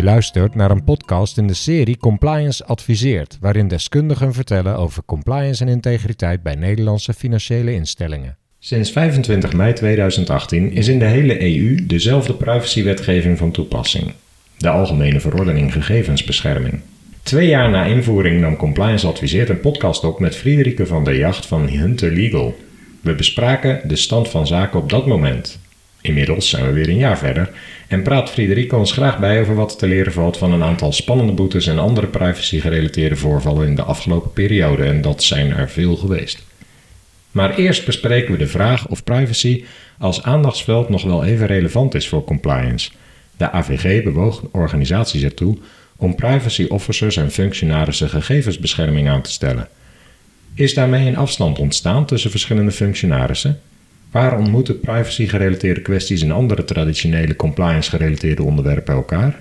Je luistert naar een podcast in de serie Compliance Adviseert, waarin deskundigen vertellen over compliance en integriteit bij Nederlandse financiële instellingen. Sinds 25 mei 2018 is in de hele EU dezelfde privacywetgeving van toepassing: de Algemene Verordening Gegevensbescherming. Twee jaar na invoering nam Compliance Adviseert een podcast op met Friederike van der Jacht van Hunter Legal. We bespraken de stand van zaken op dat moment. Inmiddels zijn we weer een jaar verder en praat Friederike ons graag bij over wat te leren valt van een aantal spannende boetes en andere privacy-gerelateerde voorvallen in de afgelopen periode, en dat zijn er veel geweest. Maar eerst bespreken we de vraag of privacy als aandachtsveld nog wel even relevant is voor compliance. De AVG bewoog organisaties ertoe om privacy officers en functionarissen gegevensbescherming aan te stellen. Is daarmee een afstand ontstaan tussen verschillende functionarissen? Waar ontmoeten privacy-gerelateerde kwesties en andere traditionele compliance-gerelateerde onderwerpen elkaar?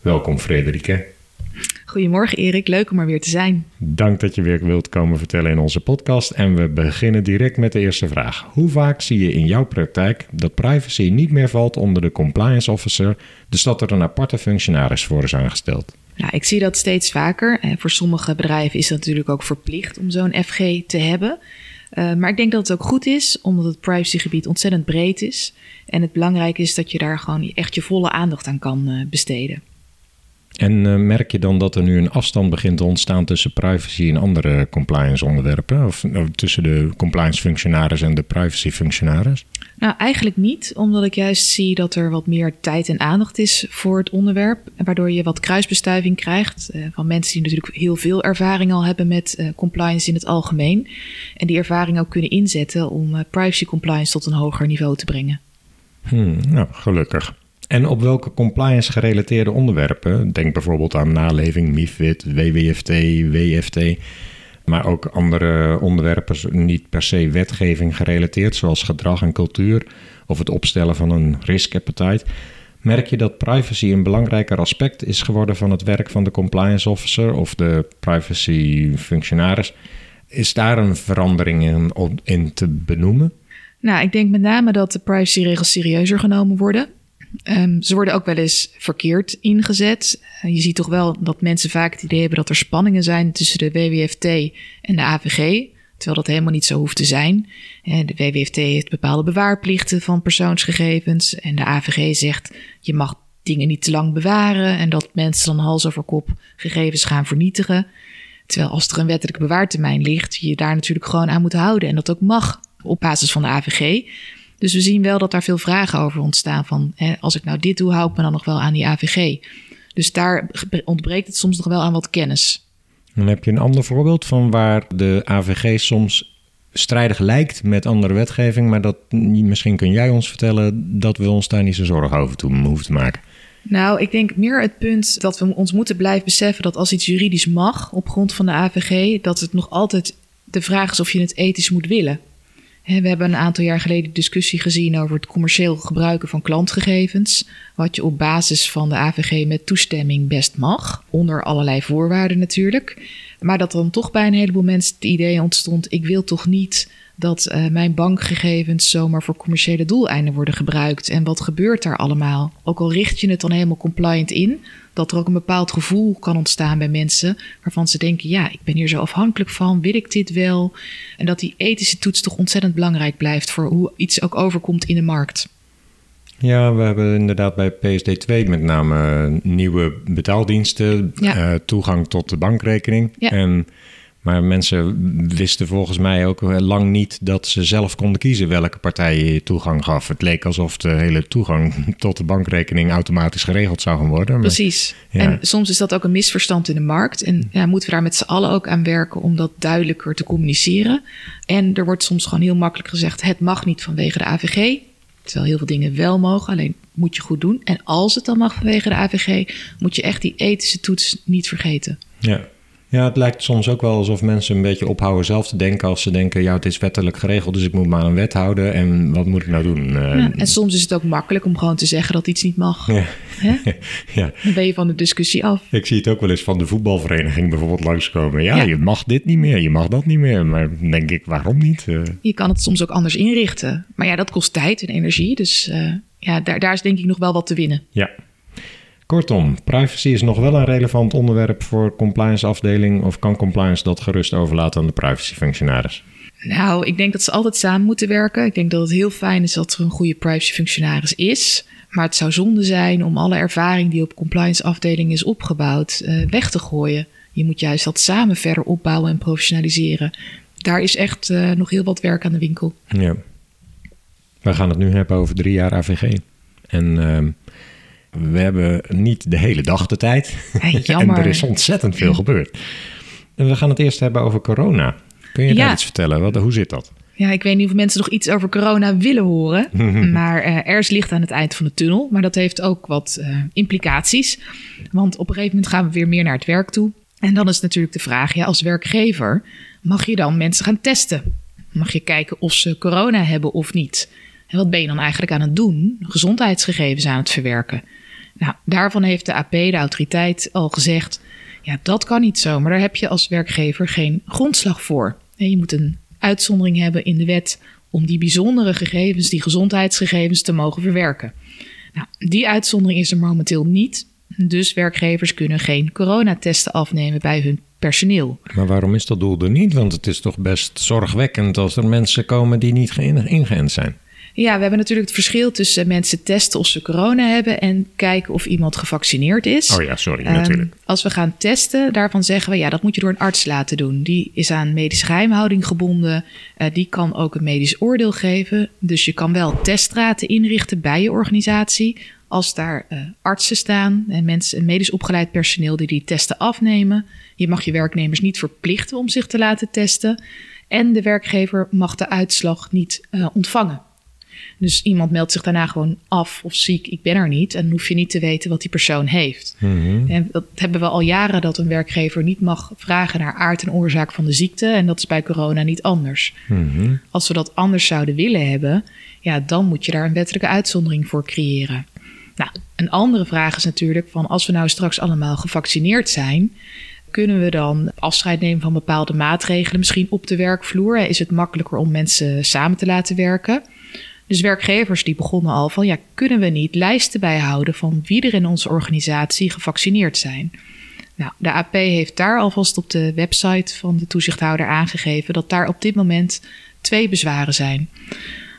Welkom Frederike. Goedemorgen Erik, leuk om er weer te zijn. Dank dat je weer wilt komen vertellen in onze podcast. En we beginnen direct met de eerste vraag. Hoe vaak zie je in jouw praktijk dat privacy niet meer valt onder de compliance officer, dus dat er een aparte functionaris voor is aangesteld? Nou, ik zie dat steeds vaker. Voor sommige bedrijven is het natuurlijk ook verplicht om zo'n FG te hebben. Uh, maar ik denk dat het ook goed is, omdat het privacygebied ontzettend breed is. En het belangrijk is dat je daar gewoon echt je volle aandacht aan kan uh, besteden. En uh, merk je dan dat er nu een afstand begint te ontstaan tussen privacy en andere compliance onderwerpen? Of, of tussen de compliance functionaris en de privacy functionaris? Nou, eigenlijk niet, omdat ik juist zie dat er wat meer tijd en aandacht is voor het onderwerp. Waardoor je wat kruisbestuiving krijgt uh, van mensen die natuurlijk heel veel ervaring al hebben met uh, compliance in het algemeen. En die ervaring ook kunnen inzetten om uh, privacy compliance tot een hoger niveau te brengen. Hmm, nou, gelukkig. En op welke compliance gerelateerde onderwerpen, denk bijvoorbeeld aan naleving, MIFID, WWFT, WFT, maar ook andere onderwerpen, niet per se wetgeving gerelateerd, zoals gedrag en cultuur of het opstellen van een risk appetite, merk je dat privacy een belangrijker aspect is geworden van het werk van de compliance officer of de privacy functionaris. Is daar een verandering in, in te benoemen? Nou, ik denk met name dat de privacyregels serieuzer genomen worden. Um, ze worden ook wel eens verkeerd ingezet. Uh, je ziet toch wel dat mensen vaak het idee hebben dat er spanningen zijn tussen de WWFT en de AVG. Terwijl dat helemaal niet zo hoeft te zijn. Uh, de WWFT heeft bepaalde bewaarplichten van persoonsgegevens. En de AVG zegt je mag dingen niet te lang bewaren. En dat mensen dan hals over kop gegevens gaan vernietigen. Terwijl als er een wettelijke bewaartermijn ligt, je daar natuurlijk gewoon aan moet houden. En dat ook mag op basis van de AVG. Dus we zien wel dat daar veel vragen over ontstaan. Van hè, als ik nou dit doe, hou ik me dan nog wel aan die AVG. Dus daar ontbreekt het soms nog wel aan wat kennis. Dan heb je een ander voorbeeld van waar de AVG soms strijdig lijkt met andere wetgeving, maar dat misschien kun jij ons vertellen dat we ons daar niet zo zorgen over toe hoeven te maken. Nou, ik denk meer het punt dat we ons moeten blijven beseffen dat als iets juridisch mag op grond van de AVG, dat het nog altijd de vraag is of je het ethisch moet willen. We hebben een aantal jaar geleden discussie gezien over het commercieel gebruiken van klantgegevens. Wat je op basis van de AVG met toestemming best mag. Onder allerlei voorwaarden natuurlijk. Maar dat dan toch bij een heleboel mensen het idee ontstond: ik wil toch niet dat uh, mijn bankgegevens zomaar voor commerciële doeleinden worden gebruikt. En wat gebeurt daar allemaal? Ook al richt je het dan helemaal compliant in, dat er ook een bepaald gevoel kan ontstaan bij mensen waarvan ze denken: ja, ik ben hier zo afhankelijk van, wil ik dit wel? En dat die ethische toets toch ontzettend belangrijk blijft voor hoe iets ook overkomt in de markt. Ja, we hebben inderdaad bij PSD2 met name nieuwe betaaldiensten, ja. uh, toegang tot de bankrekening. Ja. En maar mensen wisten volgens mij ook lang niet dat ze zelf konden kiezen welke partij je toegang gaf. Het leek alsof de hele toegang tot de bankrekening automatisch geregeld zou gaan worden. Maar, Precies. Ja. En soms is dat ook een misverstand in de markt. En ja, moeten we daar met z'n allen ook aan werken om dat duidelijker te communiceren. En er wordt soms gewoon heel makkelijk gezegd: het mag niet vanwege de AVG. Terwijl heel veel dingen wel mogen, alleen moet je goed doen. En als het dan mag vanwege de AVG, moet je echt die ethische toets niet vergeten. Ja, ja, het lijkt soms ook wel alsof mensen een beetje ophouden zelf te denken als ze denken, ja, het is wettelijk geregeld, dus ik moet maar aan een wet houden en wat moet ik nou doen? Ja, en soms is het ook makkelijk om gewoon te zeggen dat iets niet mag. Ja. ja. Dan ben je van de discussie af. Ik zie het ook wel eens van de voetbalvereniging bijvoorbeeld langskomen. Ja, ja. je mag dit niet meer, je mag dat niet meer. Maar denk ik, waarom niet? Uh... Je kan het soms ook anders inrichten. Maar ja, dat kost tijd en energie. Dus uh, ja, daar, daar is denk ik nog wel wat te winnen. Ja, Kortom, privacy is nog wel een relevant onderwerp voor compliance afdeling of kan compliance dat gerust overlaten aan de privacyfunctionaris? Nou, ik denk dat ze altijd samen moeten werken. Ik denk dat het heel fijn is dat er een goede privacyfunctionaris is. Maar het zou zonde zijn om alle ervaring die op compliance afdeling is opgebouwd uh, weg te gooien. Je moet juist dat samen verder opbouwen en professionaliseren. Daar is echt uh, nog heel wat werk aan de winkel. Ja. We gaan het nu hebben over drie jaar AVG. En uh, we hebben niet de hele dag de tijd. Hey, jammer. en er is ontzettend veel gebeurd. En we gaan het eerst hebben over corona. Kun je ja. daar iets vertellen? Wat, hoe zit dat? Ja, ik weet niet of mensen nog iets over corona willen horen. maar uh, er is licht aan het eind van de tunnel. Maar dat heeft ook wat uh, implicaties. Want op een gegeven moment gaan we weer meer naar het werk toe. En dan is natuurlijk de vraag, ja, als werkgever, mag je dan mensen gaan testen? Mag je kijken of ze corona hebben of niet? En wat ben je dan eigenlijk aan het doen? Gezondheidsgegevens aan het verwerken. Nou, daarvan heeft de AP, de autoriteit, al gezegd: ja, dat kan niet zo, maar daar heb je als werkgever geen grondslag voor. Je moet een uitzondering hebben in de wet om die bijzondere gegevens, die gezondheidsgegevens, te mogen verwerken. Nou, die uitzondering is er momenteel niet. Dus werkgevers kunnen geen coronatesten afnemen bij hun personeel. Maar waarom is dat doel er niet? Want het is toch best zorgwekkend als er mensen komen die niet ingeënt zijn. Ja, we hebben natuurlijk het verschil tussen mensen testen of ze corona hebben en kijken of iemand gevaccineerd is. Oh ja, sorry, um, natuurlijk. Als we gaan testen, daarvan zeggen we ja, dat moet je door een arts laten doen. Die is aan medische geheimhouding gebonden. Uh, die kan ook een medisch oordeel geven. Dus je kan wel teststraten inrichten bij je organisatie. Als daar uh, artsen staan en mensen, medisch opgeleid personeel die die testen afnemen. Je mag je werknemers niet verplichten om zich te laten testen. En de werkgever mag de uitslag niet uh, ontvangen. Dus iemand meldt zich daarna gewoon af of ziek, ik ben er niet. En dan hoef je niet te weten wat die persoon heeft. Mm-hmm. En dat hebben we al jaren dat een werkgever niet mag vragen naar aard en oorzaak van de ziekte. En dat is bij corona niet anders. Mm-hmm. Als we dat anders zouden willen hebben, ja, dan moet je daar een wettelijke uitzondering voor creëren. Nou, een andere vraag is natuurlijk van als we nou straks allemaal gevaccineerd zijn, kunnen we dan afscheid nemen van bepaalde maatregelen, misschien op de werkvloer? Is het makkelijker om mensen samen te laten werken? Dus werkgevers die begonnen al van ja, kunnen we niet lijsten bijhouden van wie er in onze organisatie gevaccineerd zijn? Nou, de AP heeft daar alvast op de website van de toezichthouder aangegeven dat daar op dit moment twee bezwaren zijn.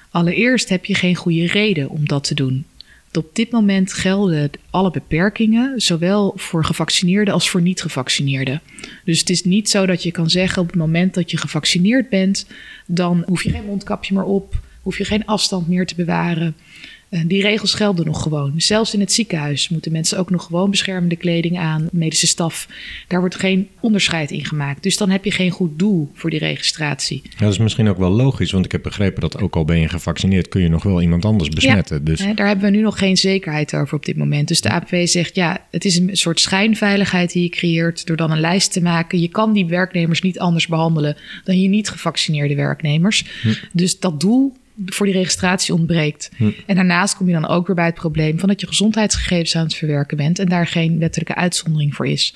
Allereerst heb je geen goede reden om dat te doen. Op dit moment gelden alle beperkingen, zowel voor gevaccineerden als voor niet-gevaccineerden. Dus het is niet zo dat je kan zeggen op het moment dat je gevaccineerd bent, dan hoef je geen mondkapje meer op, hoef je geen afstand meer te bewaren. Uh, die regels gelden nog gewoon. Zelfs in het ziekenhuis moeten mensen ook nog gewoon beschermende kleding aan, medische staf. Daar wordt geen onderscheid in gemaakt. Dus dan heb je geen goed doel voor die registratie. Ja, dat is misschien ook wel logisch, want ik heb begrepen dat ook al ben je gevaccineerd, kun je nog wel iemand anders besmetten. Ja, dus... Daar hebben we nu nog geen zekerheid over op dit moment. Dus de APV zegt ja, het is een soort schijnveiligheid die je creëert door dan een lijst te maken. Je kan die werknemers niet anders behandelen dan je niet gevaccineerde werknemers. Hm. Dus dat doel voor die registratie ontbreekt. Hm. En daarnaast kom je dan ook weer bij het probleem van dat je gezondheidsgegevens aan het verwerken bent en daar geen wettelijke uitzondering voor is.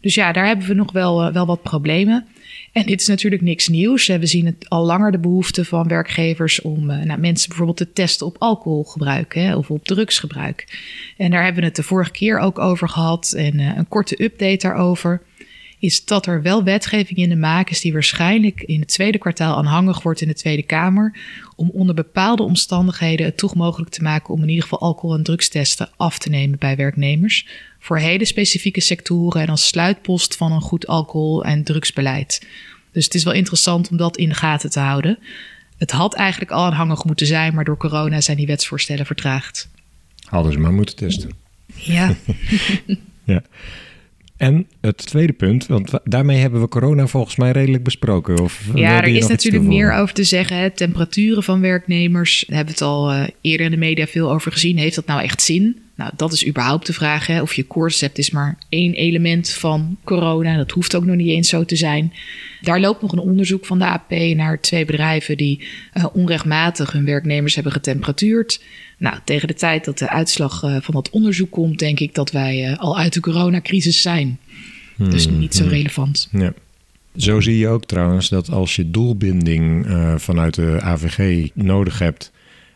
Dus ja, daar hebben we nog wel, uh, wel wat problemen. En dit is natuurlijk niks nieuws. We zien het al langer de behoefte van werkgevers om uh, nou, mensen bijvoorbeeld te testen op alcoholgebruik hè, of op drugsgebruik. En daar hebben we het de vorige keer ook over gehad en uh, een korte update daarover is dat er wel wetgeving in de maak is die waarschijnlijk in het tweede kwartaal aanhangig wordt in de Tweede Kamer. Om onder bepaalde omstandigheden het toch mogelijk te maken om in ieder geval alcohol- en drugstesten af te nemen bij werknemers. Voor hele specifieke sectoren en als sluitpost van een goed alcohol- en drugsbeleid. Dus het is wel interessant om dat in de gaten te houden. Het had eigenlijk al aanhangig moeten zijn, maar door corona zijn die wetsvoorstellen vertraagd. Hadden ze maar moeten testen. Ja. ja. En het tweede punt, want daarmee hebben we corona volgens mij redelijk besproken. Of ja, er is natuurlijk meer over te zeggen. Hè. Temperaturen van werknemers, daar hebben we het al uh, eerder in de media veel over gezien. Heeft dat nou echt zin? Nou, dat is überhaupt de vraag. Hè. Of je cordyceps is maar één element van corona. Dat hoeft ook nog niet eens zo te zijn. Daar loopt nog een onderzoek van de AP naar twee bedrijven die uh, onrechtmatig hun werknemers hebben getemperatuurd. Nou, tegen de tijd dat de uitslag uh, van dat onderzoek komt, denk ik dat wij uh, al uit de coronacrisis zijn. Hmm, dus niet zo hmm. relevant. Ja. Zo zie je ook trouwens dat als je doelbinding vanuit de AVG nodig hebt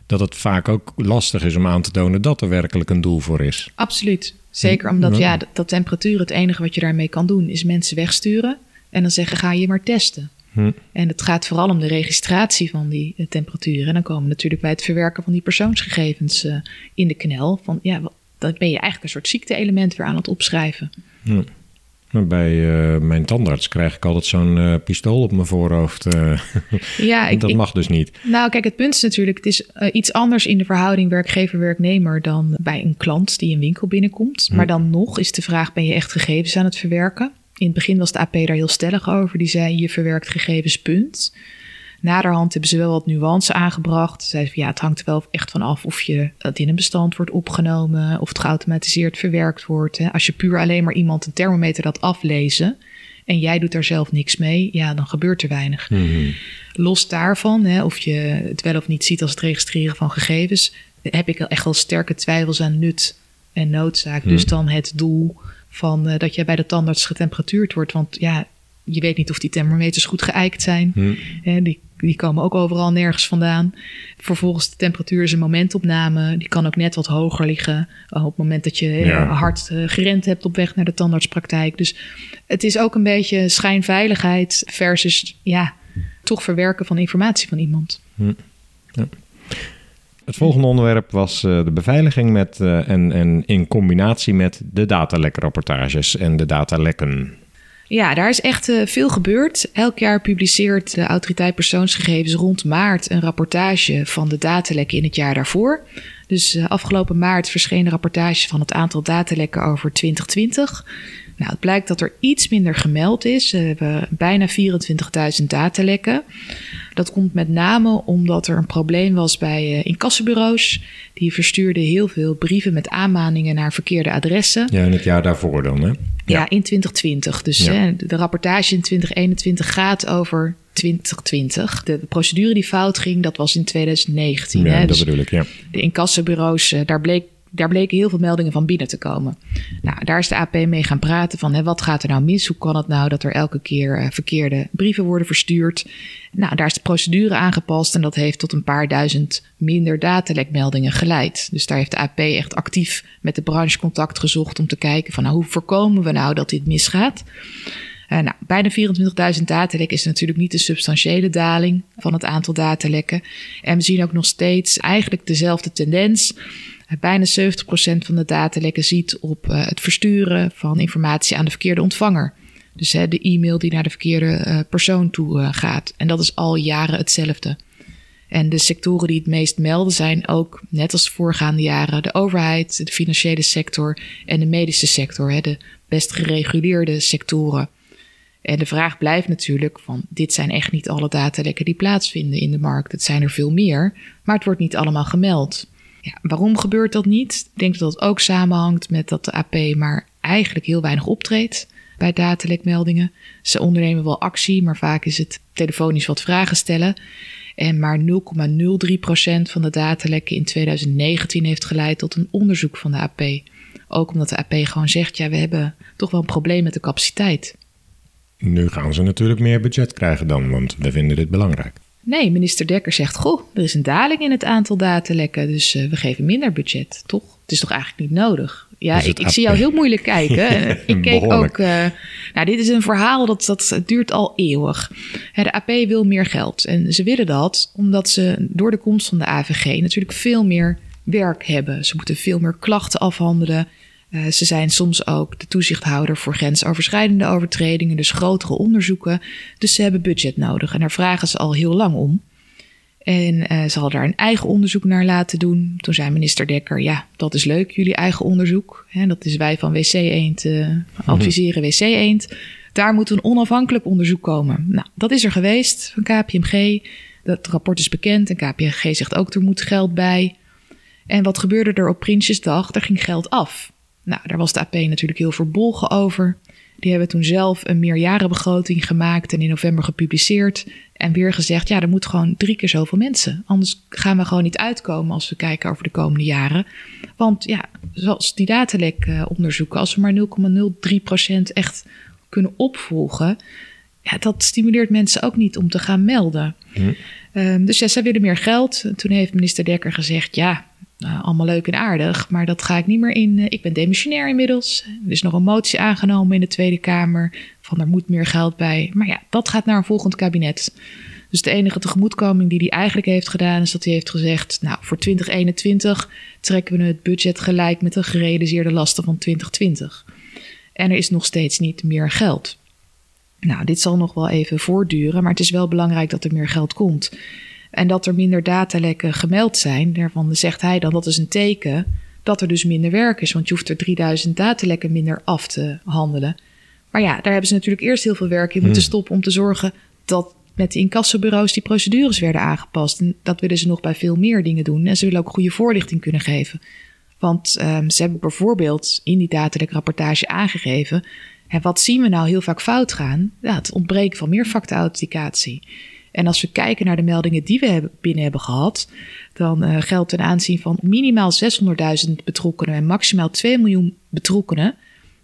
dat het vaak ook lastig is om aan te tonen dat er werkelijk een doel voor is. Absoluut. Zeker omdat ja, dat temperatuur, het enige wat je daarmee kan doen, is mensen wegsturen en dan zeggen: ga je maar testen. Hm. En het gaat vooral om de registratie van die uh, temperatuur. En dan komen we natuurlijk bij het verwerken van die persoonsgegevens uh, in de knel. Van ja, dan ben je eigenlijk een soort ziekte-element weer aan het opschrijven. Hm. Bij uh, mijn tandarts krijg ik altijd zo'n uh, pistool op mijn voorhoofd. Uh, ja, ik, dat mag dus niet. Nou, kijk, het punt is natuurlijk: het is iets anders in de verhouding werkgever-werknemer dan bij een klant die een winkel binnenkomt. Hm. Maar dan nog is de vraag: ben je echt gegevens aan het verwerken? In het begin was de AP daar heel stellig over. Die zei: je verwerkt gegevens, punt. Naderhand hebben ze wel wat nuance aangebracht. Ze zeiden ja, het hangt er wel echt van af of je het in een bestand wordt opgenomen, of het geautomatiseerd verwerkt wordt. Hè. Als je puur alleen maar iemand een thermometer laat aflezen en jij doet daar zelf niks mee, ja, dan gebeurt er weinig. Mhm. Los daarvan, hè, of je het wel of niet ziet als het registreren van gegevens, heb ik echt wel sterke twijfels aan nut en noodzaak. Dus mhm. dan het doel van uh, dat jij bij de tandarts getemperatuurd wordt. Want ja, je weet niet of die thermometers goed geëikt zijn. Hmm. die, die komen ook overal nergens vandaan. Vervolgens de temperatuur is een momentopname. Die kan ook net wat hoger liggen. Op het moment dat je hard uh, gerend hebt op weg naar de tandartspraktijk. Dus het is ook een beetje schijnveiligheid versus ja, toch verwerken van informatie van iemand. Hmm. Ja. Het volgende onderwerp was uh, de beveiliging met, uh, en, en in combinatie met de datalekkenrapportages en de datalekken. Ja, daar is echt uh, veel gebeurd. Elk jaar publiceert de autoriteit persoonsgegevens rond maart een rapportage van de datalekken in het jaar daarvoor. Dus afgelopen maart verscheen een rapportage van het aantal datalekken over 2020. Nou, het blijkt dat er iets minder gemeld is. We hebben bijna 24.000 datalekken. Dat komt met name omdat er een probleem was bij uh, incassobureaus. Die verstuurden heel veel brieven met aanmaningen naar verkeerde adressen. Ja, in het jaar daarvoor dan, hè? Ja, in 2020. Dus hè, de rapportage in 2021 gaat over 2020. De procedure die fout ging, dat was in 2019. Ja, hè? dat dus bedoel ik, ja. De incassobureaus, uh, daar bleek daar bleken heel veel meldingen van binnen te komen. Nou, daar is de AP mee gaan praten van hè, wat gaat er nou mis? Hoe kan het nou dat er elke keer uh, verkeerde brieven worden verstuurd? Nou, daar is de procedure aangepast en dat heeft tot een paar duizend minder datalekmeldingen geleid. Dus daar heeft de AP echt actief met de branche contact gezocht om te kijken van nou, hoe voorkomen we nou dat dit misgaat? Uh, nou, bijna 24.000 datalekken is natuurlijk niet een substantiële daling van het aantal datalekken. En we zien ook nog steeds eigenlijk dezelfde tendens. Bijna 70% van de datalekken ziet op uh, het versturen van informatie aan de verkeerde ontvanger. Dus hè, de e-mail die naar de verkeerde uh, persoon toe gaat. En dat is al jaren hetzelfde. En de sectoren die het meest melden zijn ook, net als de voorgaande jaren, de overheid, de financiële sector en de medische sector, hè, de best gereguleerde sectoren. En de vraag blijft natuurlijk van, dit zijn echt niet alle datalekken die plaatsvinden in de markt. Het zijn er veel meer, maar het wordt niet allemaal gemeld. Ja, waarom gebeurt dat niet? Ik denk dat dat ook samenhangt met dat de AP maar eigenlijk heel weinig optreedt bij datalekmeldingen. Ze ondernemen wel actie, maar vaak is het telefonisch wat vragen stellen. En maar 0,03% van de datalekken in 2019 heeft geleid tot een onderzoek van de AP. Ook omdat de AP gewoon zegt, ja, we hebben toch wel een probleem met de capaciteit. Nu gaan ze natuurlijk meer budget krijgen dan, want we vinden dit belangrijk. Nee, minister Dekker zegt: Goh, er is een daling in het aantal datalekken, dus uh, we geven minder budget. Toch? Het is toch eigenlijk niet nodig? Ja, ik, ik, zie jou heel moeilijk kijken. ik keek ook. Uh, nou, dit is een verhaal dat, dat duurt al eeuwig. De AP wil meer geld. En ze willen dat omdat ze door de komst van de AVG natuurlijk veel meer werk hebben. Ze moeten veel meer klachten afhandelen. Uh, ze zijn soms ook de toezichthouder voor grensoverschrijdende overtredingen, dus grotere onderzoeken. Dus ze hebben budget nodig en daar vragen ze al heel lang om. En uh, ze hadden daar een eigen onderzoek naar laten doen. Toen zei minister Dekker: Ja, dat is leuk, jullie eigen onderzoek. Hè, dat is wij van WC Eend uh, adviseren WC Eend. Daar moet een onafhankelijk onderzoek komen. Nou, dat is er geweest van KPMG. Dat rapport is bekend en KPMG zegt ook: er moet geld bij. En wat gebeurde er op Prinsjesdag? Er ging geld af. Nou, daar was de AP natuurlijk heel verbolgen over. Die hebben toen zelf een meerjarenbegroting gemaakt en in november gepubliceerd. En weer gezegd, ja, er moet gewoon drie keer zoveel mensen. Anders gaan we gewoon niet uitkomen als we kijken over de komende jaren. Want ja, zoals die datalek onderzoeken, als we maar 0,03% echt kunnen opvolgen... ja, dat stimuleert mensen ook niet om te gaan melden. Hm. Ehm, dus ja, zij willen meer geld. Toen heeft minister Dekker gezegd, ja, nou, allemaal leuk en aardig, maar dat ga ik niet meer in. ik ben demissionair inmiddels. Er is nog een motie aangenomen in de Tweede Kamer van er moet meer geld bij. Maar ja, dat gaat naar een volgend kabinet. Dus de enige tegemoetkoming die hij eigenlijk heeft gedaan, is dat hij heeft gezegd: Nou, voor 2021 trekken we het budget gelijk met de gerealiseerde lasten van 2020. En er is nog steeds niet meer geld. Nou, dit zal nog wel even voortduren, maar het is wel belangrijk dat er meer geld komt. En dat er minder datalekken gemeld zijn, daarvan zegt hij dan dat is een teken dat er dus minder werk is. Want je hoeft er 3000 datalekken minder af te handelen. Maar ja, daar hebben ze natuurlijk eerst heel veel werk in moeten hmm. stoppen om te zorgen dat met de incassobureaus die procedures werden aangepast. En dat willen ze nog bij veel meer dingen doen. En ze willen ook goede voorlichting kunnen geven. Want um, ze hebben bijvoorbeeld in die datelijke rapportage aangegeven. Wat zien we nou heel vaak fout gaan? Ja, het ontbreken van meerfactorauthenticatie. En als we kijken naar de meldingen die we binnen hebben gehad, dan uh, geldt ten aanzien van minimaal 600.000 betrokkenen en maximaal 2 miljoen betrokkenen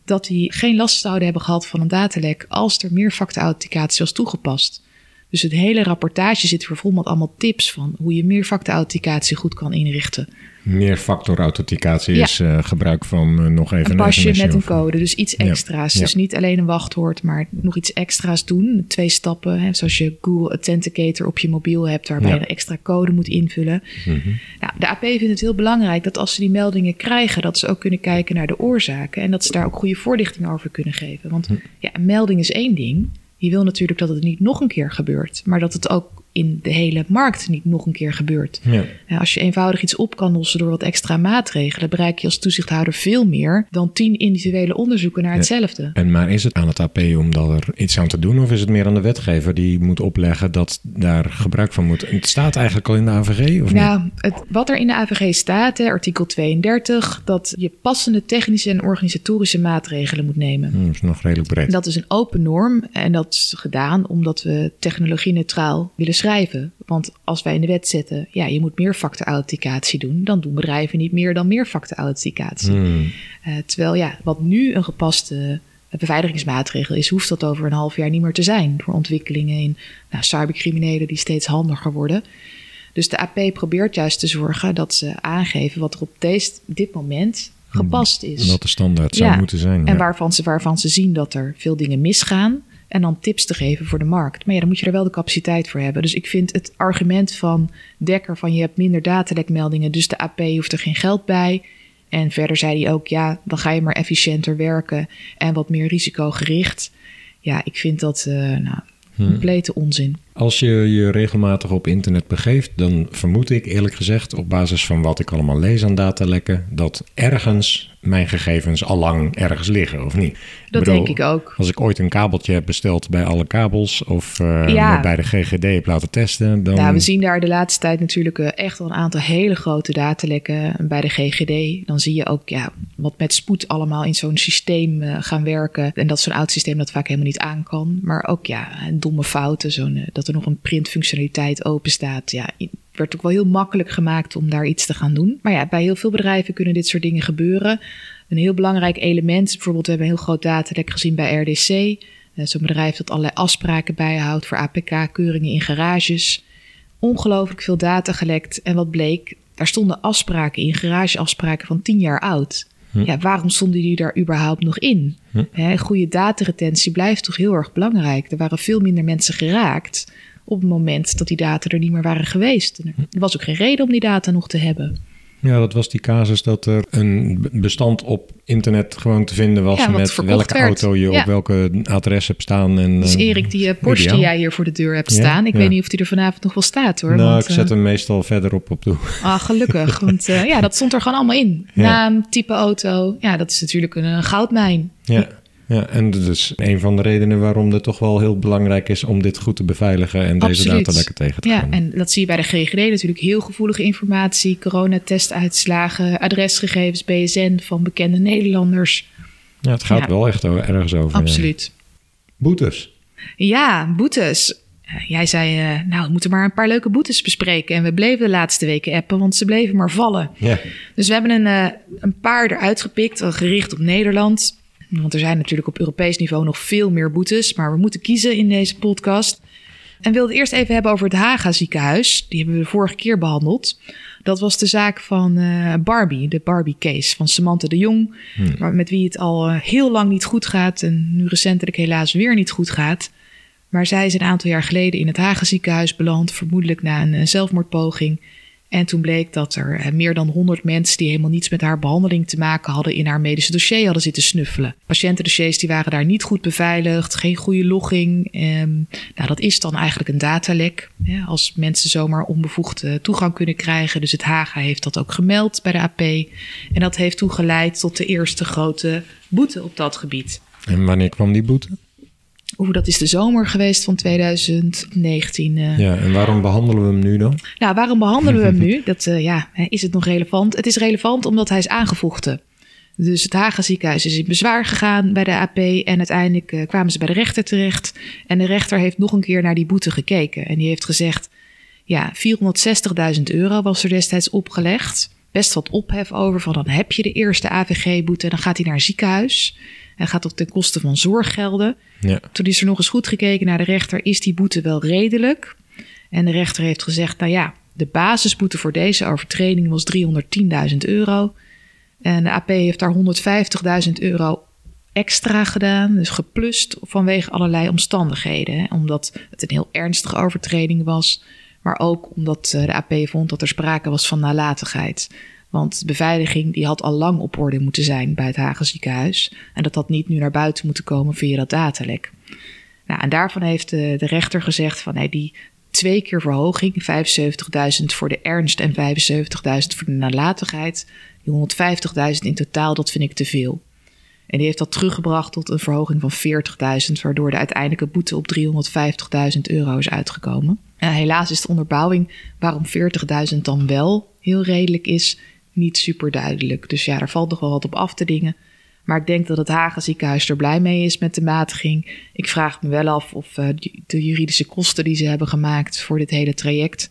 dat die geen last zouden hebben gehad van een datalek als er meerfactorauthenticatie was toegepast. Dus het hele rapportage zit vol met allemaal tips van hoe je meerfactorauthenticatie goed kan inrichten. Meerfactorauthenticatie ja. is uh, gebruik van uh, nog even een pasje met een code, dus iets extra's. Dus niet alleen een wachtwoord, maar nog iets extra's doen. Twee stappen, hè, zoals je Google Authenticator op je mobiel hebt, waarbij je een extra code moet invullen. Mm -hmm. nou, de AP vindt het heel belangrijk dat als ze die meldingen krijgen, dat ze ook kunnen kijken naar de oorzaken en dat ze daar ook goede voorlichting over kunnen geven. Want hm. ja, een melding is één ding. Je wil natuurlijk dat het niet nog een keer gebeurt, maar dat het ook in de hele markt niet nog een keer gebeurt. Ja. Als je eenvoudig iets op kan lossen door wat extra maatregelen, bereik je als toezichthouder veel meer dan tien individuele onderzoeken naar hetzelfde. En maar is het aan het AP om daar iets aan te doen, of is het meer aan de wetgever die moet opleggen dat daar gebruik van moet? Het staat eigenlijk al in de AVG, of nou, Het, wat er in de AVG staat, hè, artikel 32, dat je passende technische en organisatorische maatregelen moet nemen. Hmm, dat is nog redelijk breed. Dat is een open norm en dat is gedaan omdat we technologie neutraal willen schrijven. Want als wij in de wet zetten, ja, je moet meer factorauthenticatie doen, dan doen bedrijven niet meer dan meer factorauthenticatie. Hmm. Uh, terwijl ja, wat nu een gepaste beveiligingsmaatregel is, hoeft dat over een half jaar niet meer te zijn. Door ontwikkelingen in nou, cybercriminelen die steeds handiger worden. Dus de AP probeert juist te zorgen dat ze aangeven wat er op deze, dit moment hmm. gepast is. En wat de standaard zou moeten zijn. En waarvan, ze, waarvan ze zien dat er veel dingen misgaan en dan tips te geven voor de markt. Maar ja, dan moet je er wel de capaciteit voor hebben. Dus ik vind het argument van Dekker van je hebt minder datalekmeldingen, dus de AP hoeft er geen geld bij. En verder zei hij ook, ja, dan ga je maar efficiënter werken en wat meer risicogericht. Ja, ik vind dat uh, nou, hmm. complete onzin. Als je je regelmatig op internet begeeft, dan vermoed ik eerlijk gezegd, op basis van wat ik allemaal lees aan datalekken, dat ergens mijn gegevens al lang ergens liggen, of niet? Dat denk ik ook. Als ik ooit een kabeltje heb besteld bij alle kabels of uh, bij de GGD heb laten testen, dan... Ja, we zien daar de laatste tijd natuurlijk uh, echt al een aantal hele grote datalekken bij de GGD. Dan zie je ook ja, wat met spoed allemaal in zo'n systeem uh, gaan werken. En dat zo'n oud systeem dat vaak helemaal niet aan kan. Maar ook ja, domme fouten, zo'n, dat er nog een printfunctionaliteit open staat. Ja, werd ook wel heel makkelijk gemaakt om daar iets te gaan doen. Maar ja, bij heel veel bedrijven kunnen dit soort dingen gebeuren. Een heel belangrijk element, bijvoorbeeld we hebben een heel groot datalek gezien bij RDC. Uh, Zo'n bedrijf dat allerlei afspraken bijhoudt voor APK-keuringen in garages. Ongelooflijk veel data gelekt. En wat bleek, daar stonden afspraken in, garageafspraken van 10 jaar oud. Hm. Ja, waarom stonden die daar überhaupt nog in? Hm. goede dataretentie blijft toch heel erg belangrijk. Er waren veel minder mensen geraakt op het moment dat die data er niet meer waren geweest. Er was ook geen reden om die data nog te hebben. Ja, dat was die casus dat er een bestand op internet gewoon te vinden was met welke auto je op welke adres hebt staan. En, dus Erik, die uh, Porsche die jij hier voor de deur hebt staan, ik weet niet of die er vanavond nog wel staat hoor. Nou, ik zet eh, hem meestal verderop op toe. Ah, gelukkig, want uh, ja, dat stond er gewoon allemaal in. Naam, type auto, ja, dat is natuurlijk een goudmijn. Ja. Ja, en dat is een van de redenen waarom het toch wel heel belangrijk is om dit goed te beveiligen en deze data lekker tegen te gaan. Ja, en dat zie je bij de GGD natuurlijk heel gevoelige informatie, coronatestuitslagen, adresgegevens, BSN van bekende Nederlanders. Ja, het gaat wel echt ergens over. Absoluut. Boetes. Ja, boetes. Jij zei, uh, nou, we moeten maar een paar leuke boetes bespreken. En we bleven de laatste weken appen, want ze bleven maar vallen. Ja. Dus we hebben een, uh, een paar eruit gepikt, gericht op Nederland. Want er zijn natuurlijk op Europees niveau nog veel meer boetes. Maar we moeten kiezen in deze podcast. En wilde het eerst even hebben over het Haga ziekenhuis. Die hebben we de vorige keer behandeld. Dat was de zaak van uh, Barbie, de Barbie-case van Samantha de Jong. Hmm. Met wie het al uh, heel lang niet goed gaat en nu recentelijk helaas weer niet goed gaat. Maar zij is een aantal jaar geleden in het Hagen ziekenhuis beland, vermoedelijk na een uh, zelfmoordpoging. En toen bleek dat er eh, meer dan 100 mensen die helemaal niets met haar behandeling te maken hadden in haar medische dossier hadden zitten snuffelen. Patiëntendossiers die waren daar niet goed beveiligd, geen goede logging. Ehm, nou, dat is dan eigenlijk een datalek. Als mensen zomaar onbevoegd uh, toegang kunnen krijgen. Dus het Haga heeft dat ook gemeld bij de AP. En dat heeft toen geleid tot de eerste grote boete op dat gebied. En wanneer kwam die boete? Oeh, dat is de zomer geweest van 2019. Uh. Ja, en waarom behandelen we hem nu dan? Nou, waarom behandelen we hem nu? Dat, uh, ja, is het nog relevant? Het is relevant omdat hij is aangevochten. Dus het Haga ziekenhuis is in bezwaar gegaan bij de AP en uiteindelijk uh, kwamen ze bij de rechter terecht. En de rechter heeft nog een keer naar die boete gekeken en die heeft gezegd, ja, 460.000 euro was er destijds opgelegd. Best wat ophef over van dan heb je de eerste AVG-boete en dan gaat hij naar een ziekenhuis. En gaat ook ten koste van zorggelden. Ja. Toen is er nog eens goed gekeken naar de rechter, is die boete wel redelijk? En de rechter heeft gezegd, nou ja, de basisboete voor deze overtreding was 310.000 euro. En de AP heeft daar 150.000 euro extra gedaan, dus geplust vanwege allerlei omstandigheden. Hè? Omdat het een heel ernstige overtreding was, maar ook omdat eh, de AP vond dat er sprake was van nalatigheid. Want beveiliging die had al lang op orde moeten zijn bij het Hagen ziekenhuis. En dat had niet nu naar buiten moeten komen via dat datalek. Nou, en daarvan heeft de, de rechter gezegd van hey, die twee keer verhoging, 75.000 voor de ernst en 75.000 voor de nalatigheid, die 150.000 in totaal, dat vind ik te veel. En die heeft dat teruggebracht tot een verhoging van 40.000, waardoor de uiteindelijke boete op 350.000 euro is uitgekomen. helaas is de onderbouwing waarom 40.000 dan wel heel redelijk is, niet super duidelijk. Dus ja, daar valt nog wel wat op af te dingen. Maar ik denk dat het Hagen ziekenhuis er blij mee is met de matiging. Ik vraag me wel af of uh, de juridische kosten die ze hebben gemaakt voor dit hele traject,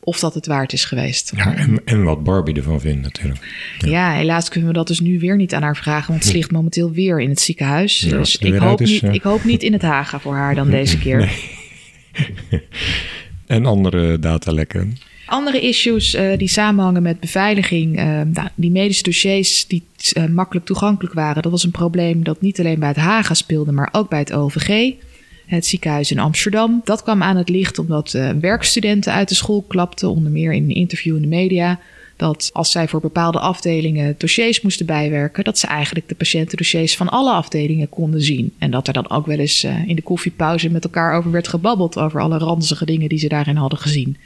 of dat het waard is geweest. Ja, en, en wat Barbie ervan vindt natuurlijk. Ja. helaas kunnen we dat dus nu weer niet aan haar vragen, want ze ligt momenteel weer in het ziekenhuis. dus ik hoop, niet, ik hoop niet in het Hagen voor haar dan deze keer. Nee. en andere datalekken. Andere issues uh, die samenhangen met beveiliging, uh, nou, die medische dossiers die uh, makkelijk toegankelijk waren, dat was een probleem dat niet alleen bij het Haga speelde, maar ook bij het OVG, het ziekenhuis in Amsterdam. Dat kwam aan het licht omdat werkstudenten uit de school klapten, onder meer in een interview in de media, dat als zij voor bepaalde afdelingen dossiers moesten bijwerken, dat ze eigenlijk de patiëntendossiers van alle afdelingen konden zien. En dat er dan ook wel eens in de koffiepauze met elkaar over werd gebabbeld over alle ranzige dingen die ze daarin hadden gezien.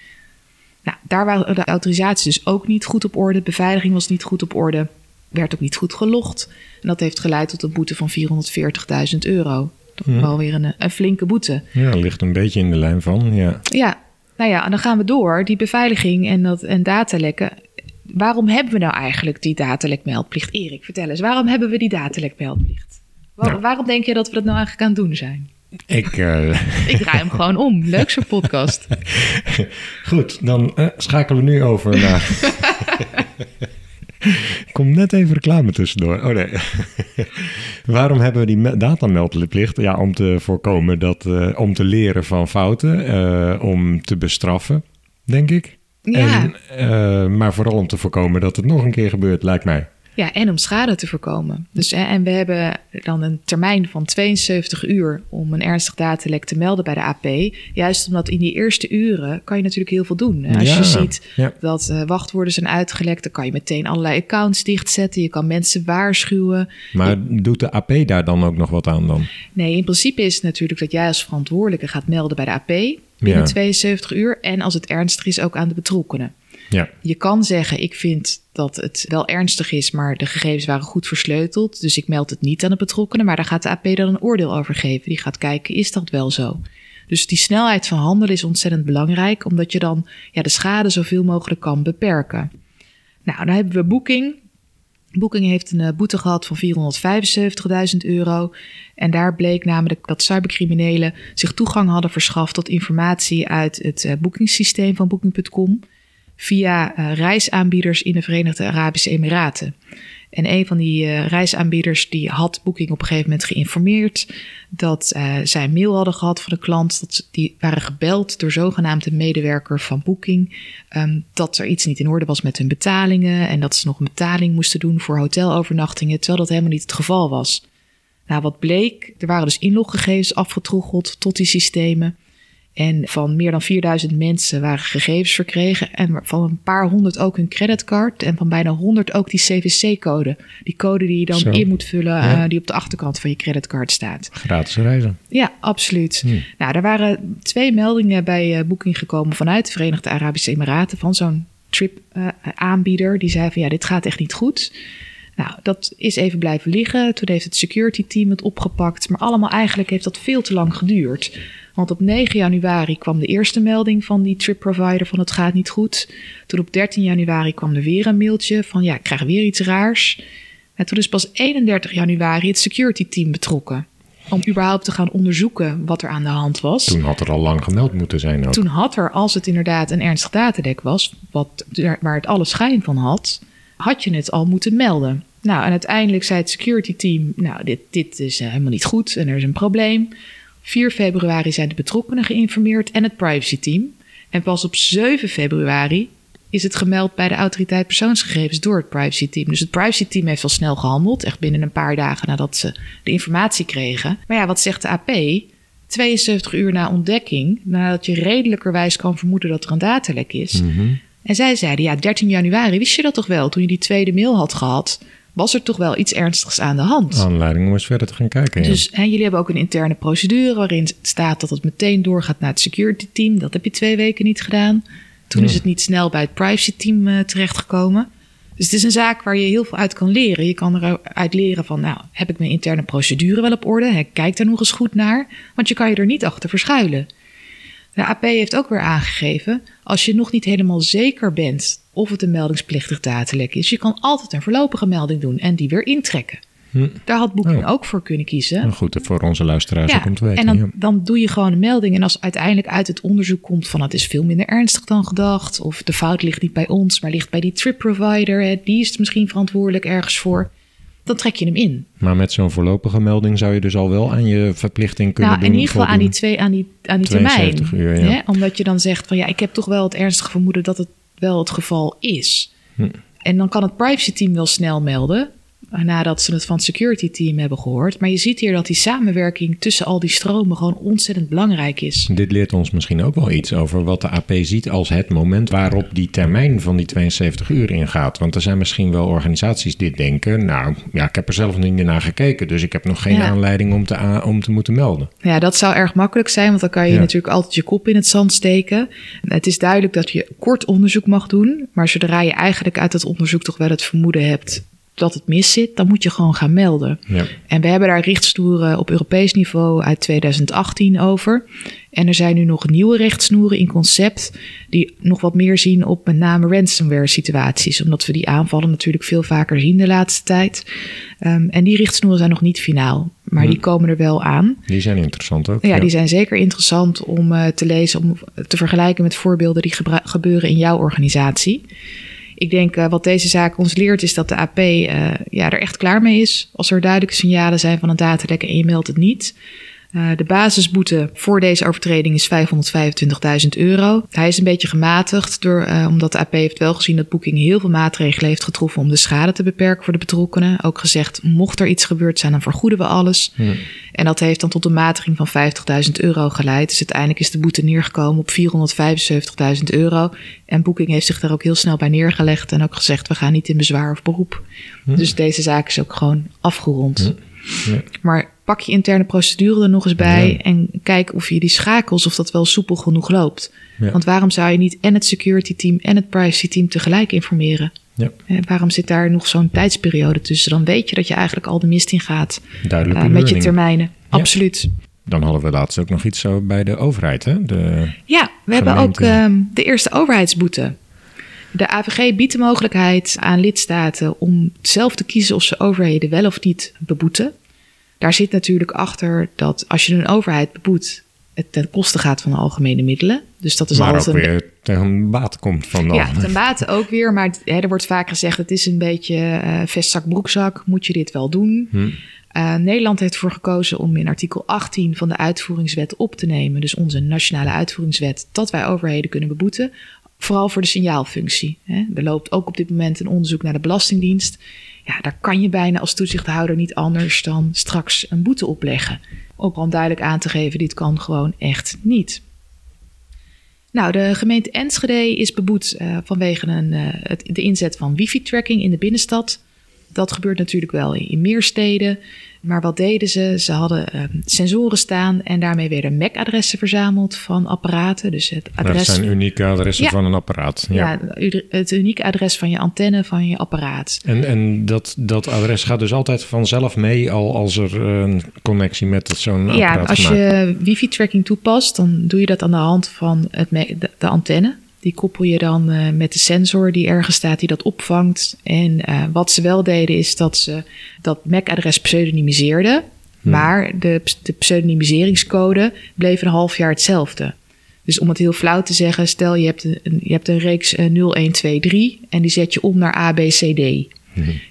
Nou, daar waren de autorisaties dus ook niet goed op orde. Beveiliging was niet goed op orde. Werd ook niet goed gelogd. En dat heeft geleid tot een boete van 440.000 euro. Dat is wel weer een, een, flinke boete. Ja, ligt een beetje in de lijn van, ja. Ja, nou ja, en dan gaan we door. Die beveiliging en, dat, en datalekken. Waarom hebben we nou eigenlijk die datalekmeldplicht? Erik, vertel eens, waarom hebben we die datalekmeldplicht? Waar, nou. Waarom denk je dat we dat nou eigenlijk aan het doen zijn? Ik, uh... ik draai hem gewoon om. Leuk zo'n podcast. Goed, dan uh, schakelen we nu over naar... Kom net even reclame tussendoor. Oh nee. Waarom hebben we die datameldplicht? Ja, om te voorkomen dat, uh, om te leren van fouten, om te bestraffen, denk ik. Ja. En, maar vooral om te voorkomen dat het nog een keer gebeurt, lijkt mij. Ja, en om schade te voorkomen. Dus, en we hebben dan een termijn van 72 uur om een ernstig datalek te melden bij de AP. Juist omdat in die eerste uren kan je natuurlijk heel veel doen. Als je ziet dat uh, wachtwoorden zijn uitgelekt, dan kan je meteen allerlei accounts dichtzetten. Je kan mensen waarschuwen. Maar doet de AP daar dan ook nog wat aan dan? Nee, in principe is het natuurlijk dat jij als verantwoordelijke gaat melden bij de AP binnen 72 uur. En als het ernstig is, ook aan de betrokkenen. Ja. Je kan zeggen, ik vind dat het wel ernstig is, maar de gegevens waren goed versleuteld. Dus ik meld het niet aan de betrokkenen. Maar daar gaat de AP dan een oordeel over geven. Die gaat kijken, is dat wel zo? Dus die snelheid van handelen is ontzettend belangrijk, omdat je dan ja, de schade zoveel mogelijk kan beperken. Nou, dan hebben we Booking. Booking heeft een uh, boete gehad van 475.000 euro. En daar bleek namelijk dat cybercriminelen zich toegang hadden verschaft tot informatie uit het uh, boekingssysteem van Booking.com via uh, reisaanbieders in de Verenigde Arabische Emiraten. En een van die uh, reisaanbieders die had Booking op een gegeven moment geïnformeerd dat uh, zij een mail hadden gehad van de klant. Dat die waren gebeld door zogenaamde medewerker van Booking. Um, dat er iets niet in orde was met hun betalingen. En dat ze nog een betaling moesten doen voor hotelovernachtingen. Terwijl dat helemaal niet het geval was. Nou, wat bleek, er waren dus inloggegevens afgetroggeld tot die systemen. En van meer dan 4000 mensen waren gegevens verkregen. En van een paar honderd ook hun creditcard. En van bijna 100 ook die CVC-code. Die code die je dan in moet vullen, ja. uh, die op de achterkant van je creditcard staat. Gratis reizen. Ja, absoluut. Hm. Nou, er waren twee meldingen bij uh, Booking gekomen vanuit de Verenigde Arabische Emiraten. Van zo'n trip-aanbieder. Uh, die zei van ja, dit gaat echt niet goed. Nou, dat is even blijven liggen. Toen heeft het security team het opgepakt. Maar allemaal eigenlijk heeft dat veel te lang geduurd. Want op 9 januari kwam de eerste melding van die trip provider van het gaat niet goed. Toen op 13 januari kwam er weer een mailtje van ja, ik krijg weer iets raars. En toen is pas 31 januari het security team betrokken. Om überhaupt te gaan onderzoeken wat er aan de hand was. Toen had er al lang gemeld moeten zijn ook. Toen had er, als het inderdaad een ernstig datadek was, wat, waar het alle schijn van had, had je het al moeten melden. Nou, en uiteindelijk zei het security team, nou, dit, dit is helemaal niet goed en er is een probleem. 4 februari zijn de betrokkenen geïnformeerd en het privacy team. En pas op 7 februari is het gemeld bij de autoriteit persoonsgegevens door het privacy team. Dus het privacy team heeft al snel gehandeld, echt binnen een paar dagen nadat ze de informatie kregen. Maar ja, wat zegt de AP? 72 uur na ontdekking, nadat je redelijkerwijs kan vermoeden dat er een datalek is. Mm -hmm. En zij zeiden, ja, 13 januari, wist je dat toch wel, toen je die tweede mail had gehad? Was er toch wel iets ernstigs aan de hand. Aanleiding om eens verder te gaan kijken. Ja. Dus jullie hebben ook een interne procedure waarin staat dat het meteen doorgaat naar het security team. Dat heb je twee weken niet gedaan. Toen ja. is het niet snel bij het privacy team uh, terechtgekomen. Dus het is een zaak waar je heel veel uit kan leren. Je kan eruit leren van, nou, heb ik mijn interne procedure wel op orde? Hè, kijk daar nog eens goed naar. Want je kan je er niet achter verschuilen. De AP heeft ook weer aangegeven, als je nog niet helemaal zeker bent of het een meldingsplichtig datalek is, je kan altijd een voorlopige melding doen en die weer intrekken. Hm. Daar had Booking oh. ook voor kunnen kiezen. Nou goed, voor onze luisteraars ja, ook om te weten. En dan, ja. dan doe je gewoon een melding. En als uiteindelijk uit het onderzoek komt van het is veel minder ernstig dan gedacht. Of de fout ligt niet bij ons, maar ligt bij die trip provider. Hè, die is misschien verantwoordelijk ergens voor dan trek je hem in. Maar met zo'n voorlopige melding zou je dus al wel aan je verplichting kunnen nou, doen. in ieder geval aan die, twee, aan die, aan die termijn. Uur, ja. hè? Omdat je dan zegt van ja, ik heb toch wel het ernstige vermoeden dat het wel het geval is. Hm. En dan kan het privacy team wel snel melden nadat ze het van het security team hebben gehoord. Maar je ziet hier dat die samenwerking tussen al die stromen gewoon ontzettend belangrijk is. Dit leert ons misschien ook wel iets over wat de AP ziet als het moment waarop die termijn van die 72 uur ingaat. Want er zijn misschien wel organisaties die denken, nou ja, ik heb er zelf niet naar gekeken, dus ik heb nog geen ja. aanleiding om te, om te moeten melden. Ja, dat zou erg makkelijk zijn, want dan kan je ja. natuurlijk altijd je kop in het zand steken. Het is duidelijk dat je kort onderzoek mag doen, maar zodra je eigenlijk uit het onderzoek toch wel het vermoeden hebt dat het mis zit, dan moet je gewoon gaan melden. Ja. En we hebben daar richtsnoeren op Europees niveau uit 2018 over. En er zijn nu nog nieuwe rechtsnoeren in concept die nog wat meer zien op met name ransomware situaties, omdat we die aanvallen natuurlijk veel vaker zien de laatste tijd. Um, en die richtsnoeren zijn nog niet finaal, maar hm. die komen er wel aan. Die zijn interessant ook. Ja, ja. die zijn zeker interessant om uh, te lezen, om te vergelijken met voorbeelden die gebeuren in jouw organisatie. Ik denk uh, wat deze zaak ons leert is dat de AP uh, ja, er echt klaar mee is. Als er duidelijke signalen zijn van een datalek en je meldt het niet. Uh, de basisboete voor deze overtreding is 525.000 euro. Hij is een beetje gematigd, door, uh, omdat de AP heeft wel gezien dat Booking heel veel maatregelen heeft getroffen om de schade te beperken voor de betrokkenen. Ook gezegd, mocht er iets gebeurd zijn, dan vergoeden we alles. Hmm. En dat heeft dan tot een matiging van 50.000 euro geleid. Dus uiteindelijk is de boete neergekomen op 475.000 euro. En Booking heeft zich daar ook heel snel bij neergelegd en ook gezegd, we gaan niet in bezwaar of beroep. Hmm. Dus deze zaak is ook gewoon afgerond. Hmm. Ja. Maar pak je interne procedure er nog eens bij Ja. en kijk of je die schakels, of dat wel soepel genoeg loopt. Ja. Want waarom zou je niet en het security team en het privacy team tegelijk informeren? Ja. En waarom zit daar nog zo'n tijdsperiode tussen? Dan weet je dat je eigenlijk al de mist in gaat uh, met je termijnen. Absoluut. Dan hadden we laatst ook nog iets zo bij de overheid, hè? De... Ja, we hebben ook um, de eerste overheidsboete. De AVG biedt de mogelijkheid aan lidstaten om zelf te kiezen of ze overheden wel of niet beboeten. Daar zit natuurlijk achter dat als je een overheid beboet, het ten koste gaat van de algemene middelen. Dus dat is maar altijd ook weer ten bate komt van de ja, ten bate ook weer. Maar hè, er wordt vaak gezegd: het is een beetje eh vestzak, broekzak. Moet je dit wel doen? Hm. Eh, Nederland heeft ervoor gekozen om in artikel 18 van de uitvoeringswet op te nemen, dus onze nationale uitvoeringswet, dat wij overheden kunnen beboeten. Vooral voor de signaalfunctie. Er loopt ook op dit moment een onderzoek naar de Belastingdienst. Ja, daar kan je bijna als toezichthouder niet anders dan straks een boete opleggen. Ook om duidelijk aan te geven: dit kan gewoon echt niet. Nou, de gemeente Enschede is beboet eh, vanwege een, eh, de inzet van wifi-tracking in de binnenstad. Dat gebeurt natuurlijk wel in meer steden. Maar wat deden ze? Ze hadden eh, sensoren staan en daarmee werden MAC-adressen verzameld van apparaten. Dus het Dat adres, zijn unieke adressen Ja. van een apparaat. Ja. ja, het unieke adres van je antenne van je apparaat. En, en dat, dat adres gaat dus altijd vanzelf mee al als er een connectie met dat zo'n Ja, apparaat als gemaakt je wifi-tracking toepast, dan doe je dat aan de hand van het, de, de antenne. Die koppel je dan eh, met de sensor die ergens staat die dat opvangt. En eh, wat ze wel deden is dat ze dat MAC-adres pseudonymiseerden. Maar de, de pseudonymiseringscode bleef een half jaar hetzelfde. Dus om het heel flauw te zeggen, stel je hebt een, je hebt een reeks eh, 0123 en die zet je om naar ABCD.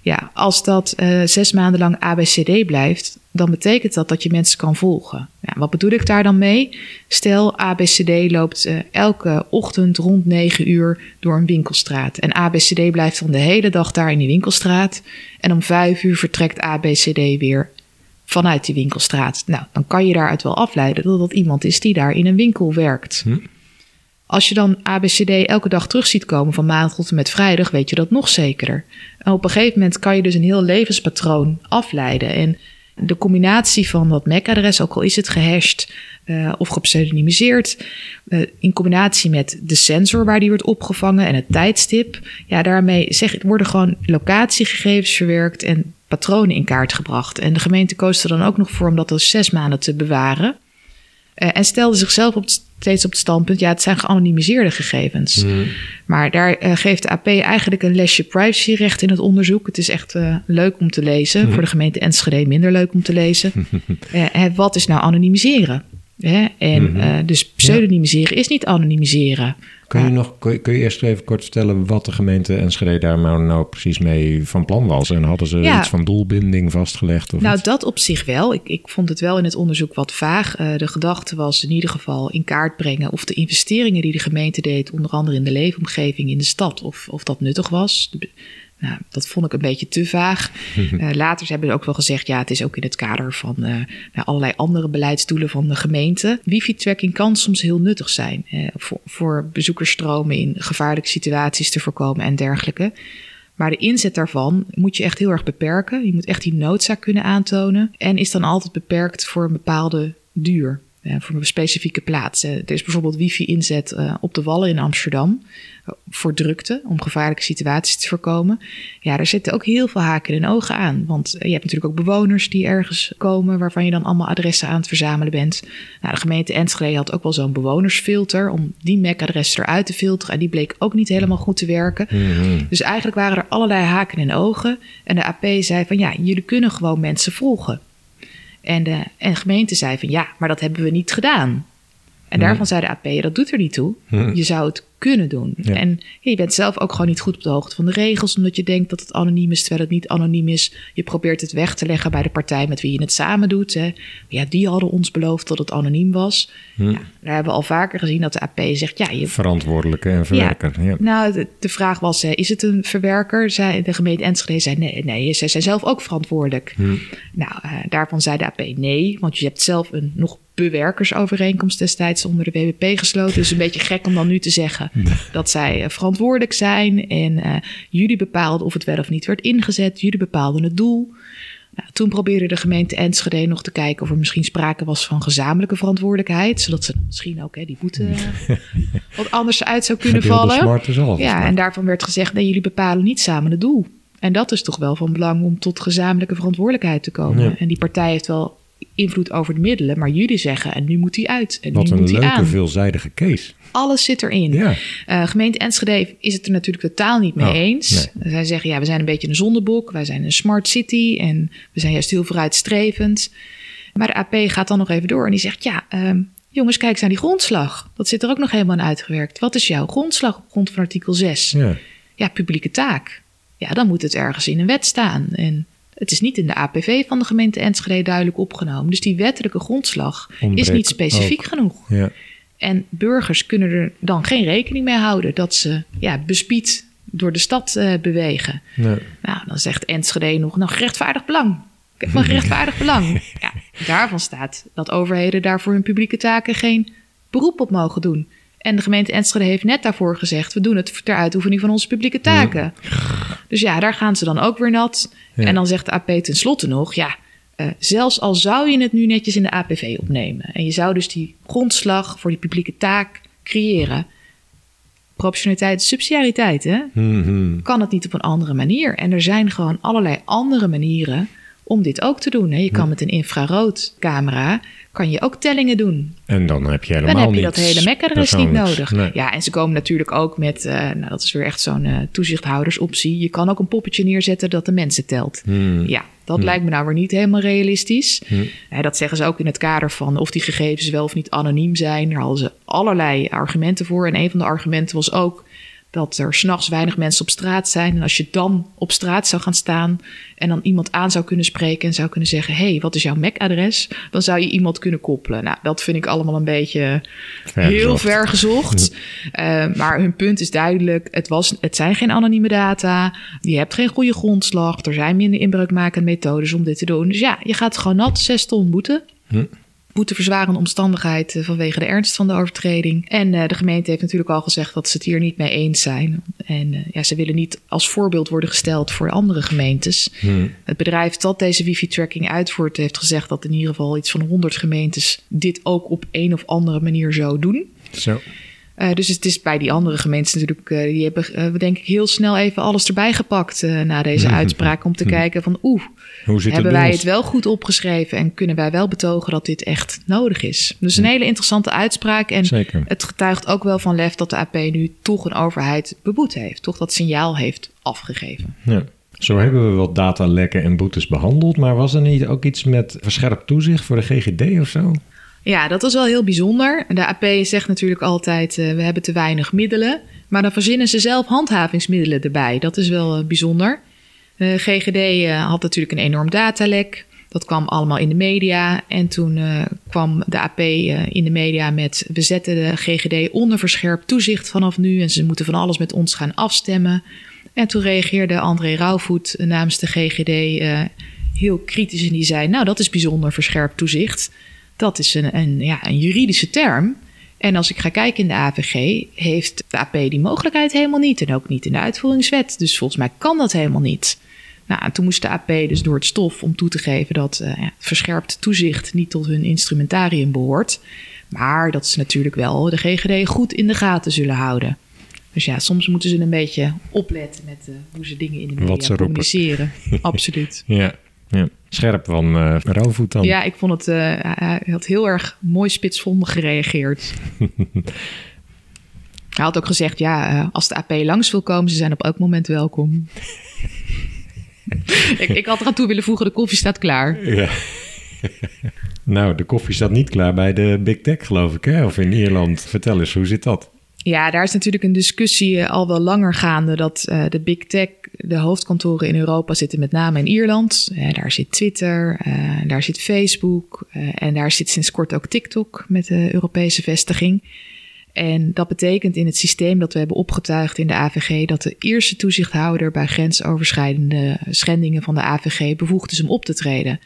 Ja, als dat eh, zes maanden lang ABCD blijft, dan betekent dat dat je mensen kan volgen. Ja, wat bedoel ik daar dan mee? Stel, ABCD loopt eh, elke ochtend rond 9 uur door een winkelstraat. En ABCD blijft dan de hele dag daar in die winkelstraat. En om 5 uur vertrekt ABCD weer vanuit die winkelstraat. Nou, dan kan je daaruit wel afleiden dat dat iemand is die daar in een winkel werkt. Hm. Als je dan ABCD elke dag terug ziet komen van maandag tot en met vrijdag, weet je dat nog zekerder. En op een gegeven moment kan je dus een heel levenspatroon afleiden. En de combinatie van dat MAC-adres, ook al is het gehashed eh, of gepseudonymiseerd, eh, in combinatie met de sensor waar die wordt opgevangen en het tijdstip, ja, daarmee zeg, worden gewoon locatiegegevens verwerkt en patronen in kaart gebracht. En de gemeente koos er dan ook nog voor om dat dus zes maanden te bewaren. Eh, en stelde zichzelf op, steeds op het standpunt: ja, het zijn geanonimiseerde gegevens. Hm. Maar daar eh, geeft de AP eigenlijk een lesje privacyrecht in het onderzoek. Het is echt eh, leuk om te lezen. Voor de gemeente Enschede minder leuk om te lezen. Eh, wat is nou anonimiseren? Hè? En eh, dus pseudonymiseren is niet anonimiseren. Kun je, nog, kun, je, kun je eerst even kort vertellen wat de gemeente Enschede daar nou, nou precies mee van plan was? En hadden ze Ja. iets van doelbinding vastgelegd? Of Nou, iets? dat op zich wel. Ik, ik vond het wel in het onderzoek wat vaag. Eh, de gedachte was in ieder geval in kaart brengen of de investeringen die de gemeente deed, onder andere in de leefomgeving in de stad, of, of dat nuttig was. De- nou, dat vond ik een beetje te vaag. Eh, later hebben ze ook wel gezegd, ja, het is ook in het kader van eh, nou, allerlei andere beleidsdoelen van de gemeente. Wifi-tracking kan soms heel nuttig zijn voor, voor bezoekersstromen in gevaarlijke situaties te voorkomen en dergelijke. Maar de inzet daarvan moet je echt heel erg beperken. Je moet echt die noodzaak kunnen aantonen. En is dan altijd beperkt voor een bepaalde duur. Eh, voor een specifieke plaats. Er is bijvoorbeeld wifi-inzet eh, op de Wallen in Amsterdam. eh, Voor drukte, om gevaarlijke situaties te voorkomen. Ja, daar zitten ook heel veel haken en ogen aan. Want je hebt natuurlijk ook bewoners die ergens komen... waarvan je dan allemaal adressen aan het verzamelen bent. Nou, de gemeente Enschede had ook wel zo'n bewonersfilter... om die MAC-adressen eruit te filteren. En die bleek ook niet helemaal goed te werken. Mhm. Dus eigenlijk waren er allerlei haken en ogen. En de AP zei van ja, jullie kunnen gewoon mensen volgen. En de, en gemeente zei van ja, maar dat hebben we niet gedaan. En daarvan zei de AP, dat doet er niet toe. Je zou het kunnen doen. Ja. En je bent zelf ook gewoon niet goed op de hoogte van de regels, omdat je denkt dat het anoniem is, terwijl het niet anoniem is. Je probeert het weg te leggen bij de partij met wie je het samen doet. Hè. Ja, die hadden ons beloofd dat het anoniem was. Ja, daar hebben we al vaker gezien dat de AP zegt, ja, je Verantwoordelijke en verwerker. Ja. nou, de, de vraag was, is het een verwerker? Zij, de gemeente Enschede zei nee, nee, zij zijn zelf ook verantwoordelijk. Nou, eh, daarvan zei de AP nee, want je hebt zelf een nog bewerkersovereenkomst destijds onder de WWP gesloten. Dus een beetje gek om dan nu te zeggen dat zij eh, verantwoordelijk zijn en eh, jullie bepaalden of het wel of niet werd ingezet. Jullie bepaalden het doel. Nou, toen probeerde de gemeente Enschede nog te kijken of er misschien sprake was van gezamenlijke verantwoordelijkheid, zodat ze misschien ook hè, die boete eh, wat anders uit zou kunnen vallen. Ja, en daarvan werd gezegd: nee, jullie bepalen niet samen het doel. En dat is toch wel van belang om tot gezamenlijke verantwoordelijkheid te komen. Ja. En die partij heeft wel invloed over de middelen, maar jullie zeggen: en nu moet die uit. En Wat nu een moet leuke, aan. veelzijdige case. Alles zit erin. Ja. Eh, gemeente Enschede is het er natuurlijk totaal niet mee Oh, eens. Zij zeggen, ja, we zijn een beetje een zondebok. Wij zijn een smart city en we zijn juist heel vooruitstrevend. Maar de AP gaat dan nog even door en die zegt, ja, ehm, jongens, kijk eens naar die grondslag. Dat zit er ook nog helemaal in uitgewerkt. Wat is jouw grondslag op grond van artikel 6? Ja. Ja, publieke taak. Ja, dan moet het ergens in een wet staan. En het is niet in de APV van de gemeente Enschede duidelijk opgenomen. Dus die wettelijke grondslag is niet specifiek ook. genoeg. Ja. En burgers kunnen er dan geen rekening mee houden dat ze ja, bespied door de stad eh, bewegen. Nee. Nou, dan zegt Enschede nog, nou, gerechtvaardigd belang. Ik heb een gerechtvaardigd belang. Ja, daarvan staat dat overheden daarvoor hun publieke taken geen beroep op mogen doen. En de gemeente Enschede heeft net daarvoor gezegd, we doen het ter uitoefening van onze publieke taken. Dus ja, daar gaan ze dan ook weer nat. Ja. En dan zegt de AP tenslotte nog, ja, eh, zelfs al zou je het nu netjes in de APV opnemen en je zou dus die grondslag voor die publieke taak creëren, proportionaliteit, subsidiariteit, hè? Mhm. kan het niet op een andere manier. En er zijn gewoon allerlei andere manieren om dit ook te doen. Hè. Je kan met een infraroodcamera kan je ook tellingen doen. En dan heb je helemaal Dan heb je niets dat hele MAC-adres niet persoonlijks. nodig. Nee. Ja, en ze komen natuurlijk ook met, eh, nou dat is weer echt zo'n eh, toezichthoudersoptie. Je kan ook een poppetje neerzetten dat de mensen telt. Hmm. Ja, dat lijkt me nou weer niet helemaal realistisch. Hmm. Hè, dat zeggen ze ook in het kader van of die gegevens wel of niet anoniem zijn. Daar hadden ze allerlei argumenten voor. En een van de argumenten was ook dat er s'nachts weinig mensen op straat zijn. En als je dan op straat zou gaan staan en dan iemand aan zou kunnen spreken en zou kunnen zeggen: hey, wat is jouw MAC-adres? Dan zou je iemand kunnen koppelen. Nou, dat vind ik allemaal een beetje heel ver gezocht. Eh, maar hun punt is duidelijk: het, was, het zijn geen anonieme data. Je hebt geen goede grondslag. Er zijn minder inbreukmakende methodes om dit te doen. Dus ja, je gaat gewoon nat zes ton boete. Hm. Boeteverzwarende omstandigheid eh, vanwege de ernst van de overtreding. En eh, de gemeente heeft natuurlijk al gezegd dat ze het hier niet mee eens zijn. En eh, ja, ze willen niet als voorbeeld worden gesteld voor andere gemeentes. Hmm. Het bedrijf dat deze wifi-tracking uitvoert, heeft gezegd dat in ieder geval iets van 100 gemeentes dit ook op een of andere manier zo doen. Zo. Eh, dus het is bij die andere gemeentes natuurlijk, eh, die hebben eh, denk ik heel snel even alles erbij gepakt na deze uitspraak. Om te kijken van oeh, hebben wij ons? het wel goed opgeschreven en kunnen wij wel betogen dat dit echt nodig is. Dus een hele interessante uitspraak en Zeker. het getuigt ook wel van lef dat de AP nu toch een overheid beboet heeft. Toch dat signaal heeft afgegeven. Ja. Zo hebben we wat datalekken en boetes behandeld, maar was er niet ook iets met verscherpt toezicht voor de GGD of zo? Ja, dat was wel heel bijzonder. De AP zegt natuurlijk altijd: eh, we hebben te weinig middelen. Maar dan verzinnen ze zelf handhavingsmiddelen erbij. Dat is wel eh, bijzonder. De GGD eh, had natuurlijk een enorm datalek. Dat kwam allemaal in de media. En toen kwam de AP in de media met: we zetten de GGD onder verscherpt toezicht vanaf nu. En ze moeten van alles met ons gaan afstemmen. En toen reageerde André Rauwvoet namens de GGD heel kritisch. En die zei: Nou, dat is bijzonder verscherpt toezicht. Dat is een, een, ja, een juridische term. En als ik ga kijken in de AVG, heeft de AP die mogelijkheid helemaal niet. En ook niet in de uitvoeringswet. Dus volgens mij kan dat helemaal niet. Nou, en toen moest de AP dus door het stof om toe te geven dat eh, ja, verscherpt toezicht niet tot hun instrumentarium behoort. Maar dat ze natuurlijk wel de GGD goed in de gaten zullen houden. Dus ja, soms moeten ze een beetje opletten met eh, hoe ze dingen in de Wat media communiceren. Absoluut. Ja. Ja. Scherp van eh Rauwvoet dan. Ja, ik vond het. eh, hij had heel erg mooi spitsvondig gereageerd. hij had ook gezegd: ja, eh, als de AP langs wil komen, ze zijn op elk moment welkom. ik, ik had eraan toe willen voegen: de koffie staat klaar. Ja. nou, de koffie staat niet klaar bij de Big Tech, geloof ik, hè? Of in Ierland. Vertel eens, hoe zit dat? Ja, daar is natuurlijk een discussie eh, al wel langer gaande dat eh, de big tech, de hoofdkantoren in Europa zitten met name in Ierland. Eh, daar zit Twitter, daar zit Facebook en daar zit sinds kort ook TikTok met de Europese vestiging. En dat betekent in het systeem dat we hebben opgetuigd in de AVG dat de eerste toezichthouder bij grensoverschrijdende schendingen van de AVG bevoegd is om op te treden.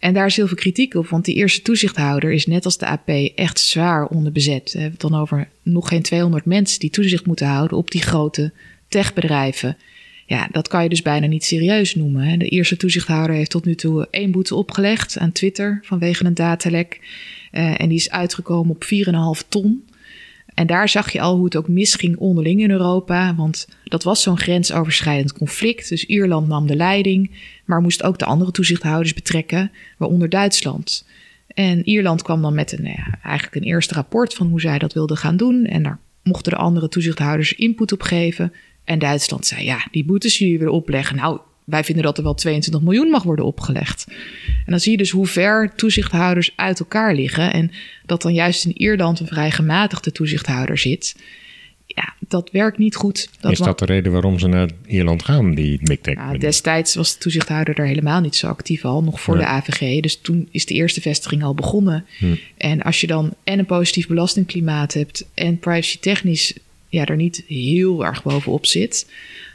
En daar is heel veel kritiek op, want die eerste toezichthouder is net als de AP echt zwaar onderbezet. We hebben het dan over nog geen 200 mensen die toezicht moeten houden op die grote techbedrijven. Ja, dat kan je dus bijna niet serieus noemen. De eerste toezichthouder heeft tot nu toe één boete opgelegd aan Twitter vanwege een datalek. Uh, en die is uitgekomen op 4,5 ton. En daar zag je al hoe het ook misging onderling in Europa. Want dat was zo'n grensoverschrijdend conflict. Dus Ierland nam de leiding, maar moest ook de andere toezichthouders betrekken, waaronder Duitsland. En Ierland kwam dan met een, nou ja, eigenlijk een eerste rapport van hoe zij dat wilden gaan doen. En daar mochten de andere toezichthouders input op geven. En Duitsland zei: Ja, die boetes die jullie willen opleggen, nou, wij vinden dat er wel 22 miljoen mag worden opgelegd. En dan zie je dus hoe ver toezichthouders uit elkaar liggen. En dat dan juist in Ierland een vrij gematigde toezichthouder zit. Ja, dat werkt niet goed. Dat is dat de reden waarom ze naar Ierland gaan, die Big Tech? Ja, destijds was de toezichthouder daar helemaal niet zo actief al, nog voor de AVG. Dus toen is de eerste vestiging al begonnen. Hm. En als je dan en een positief belastingklimaat hebt en privacy technisch ja, er niet heel erg bovenop zit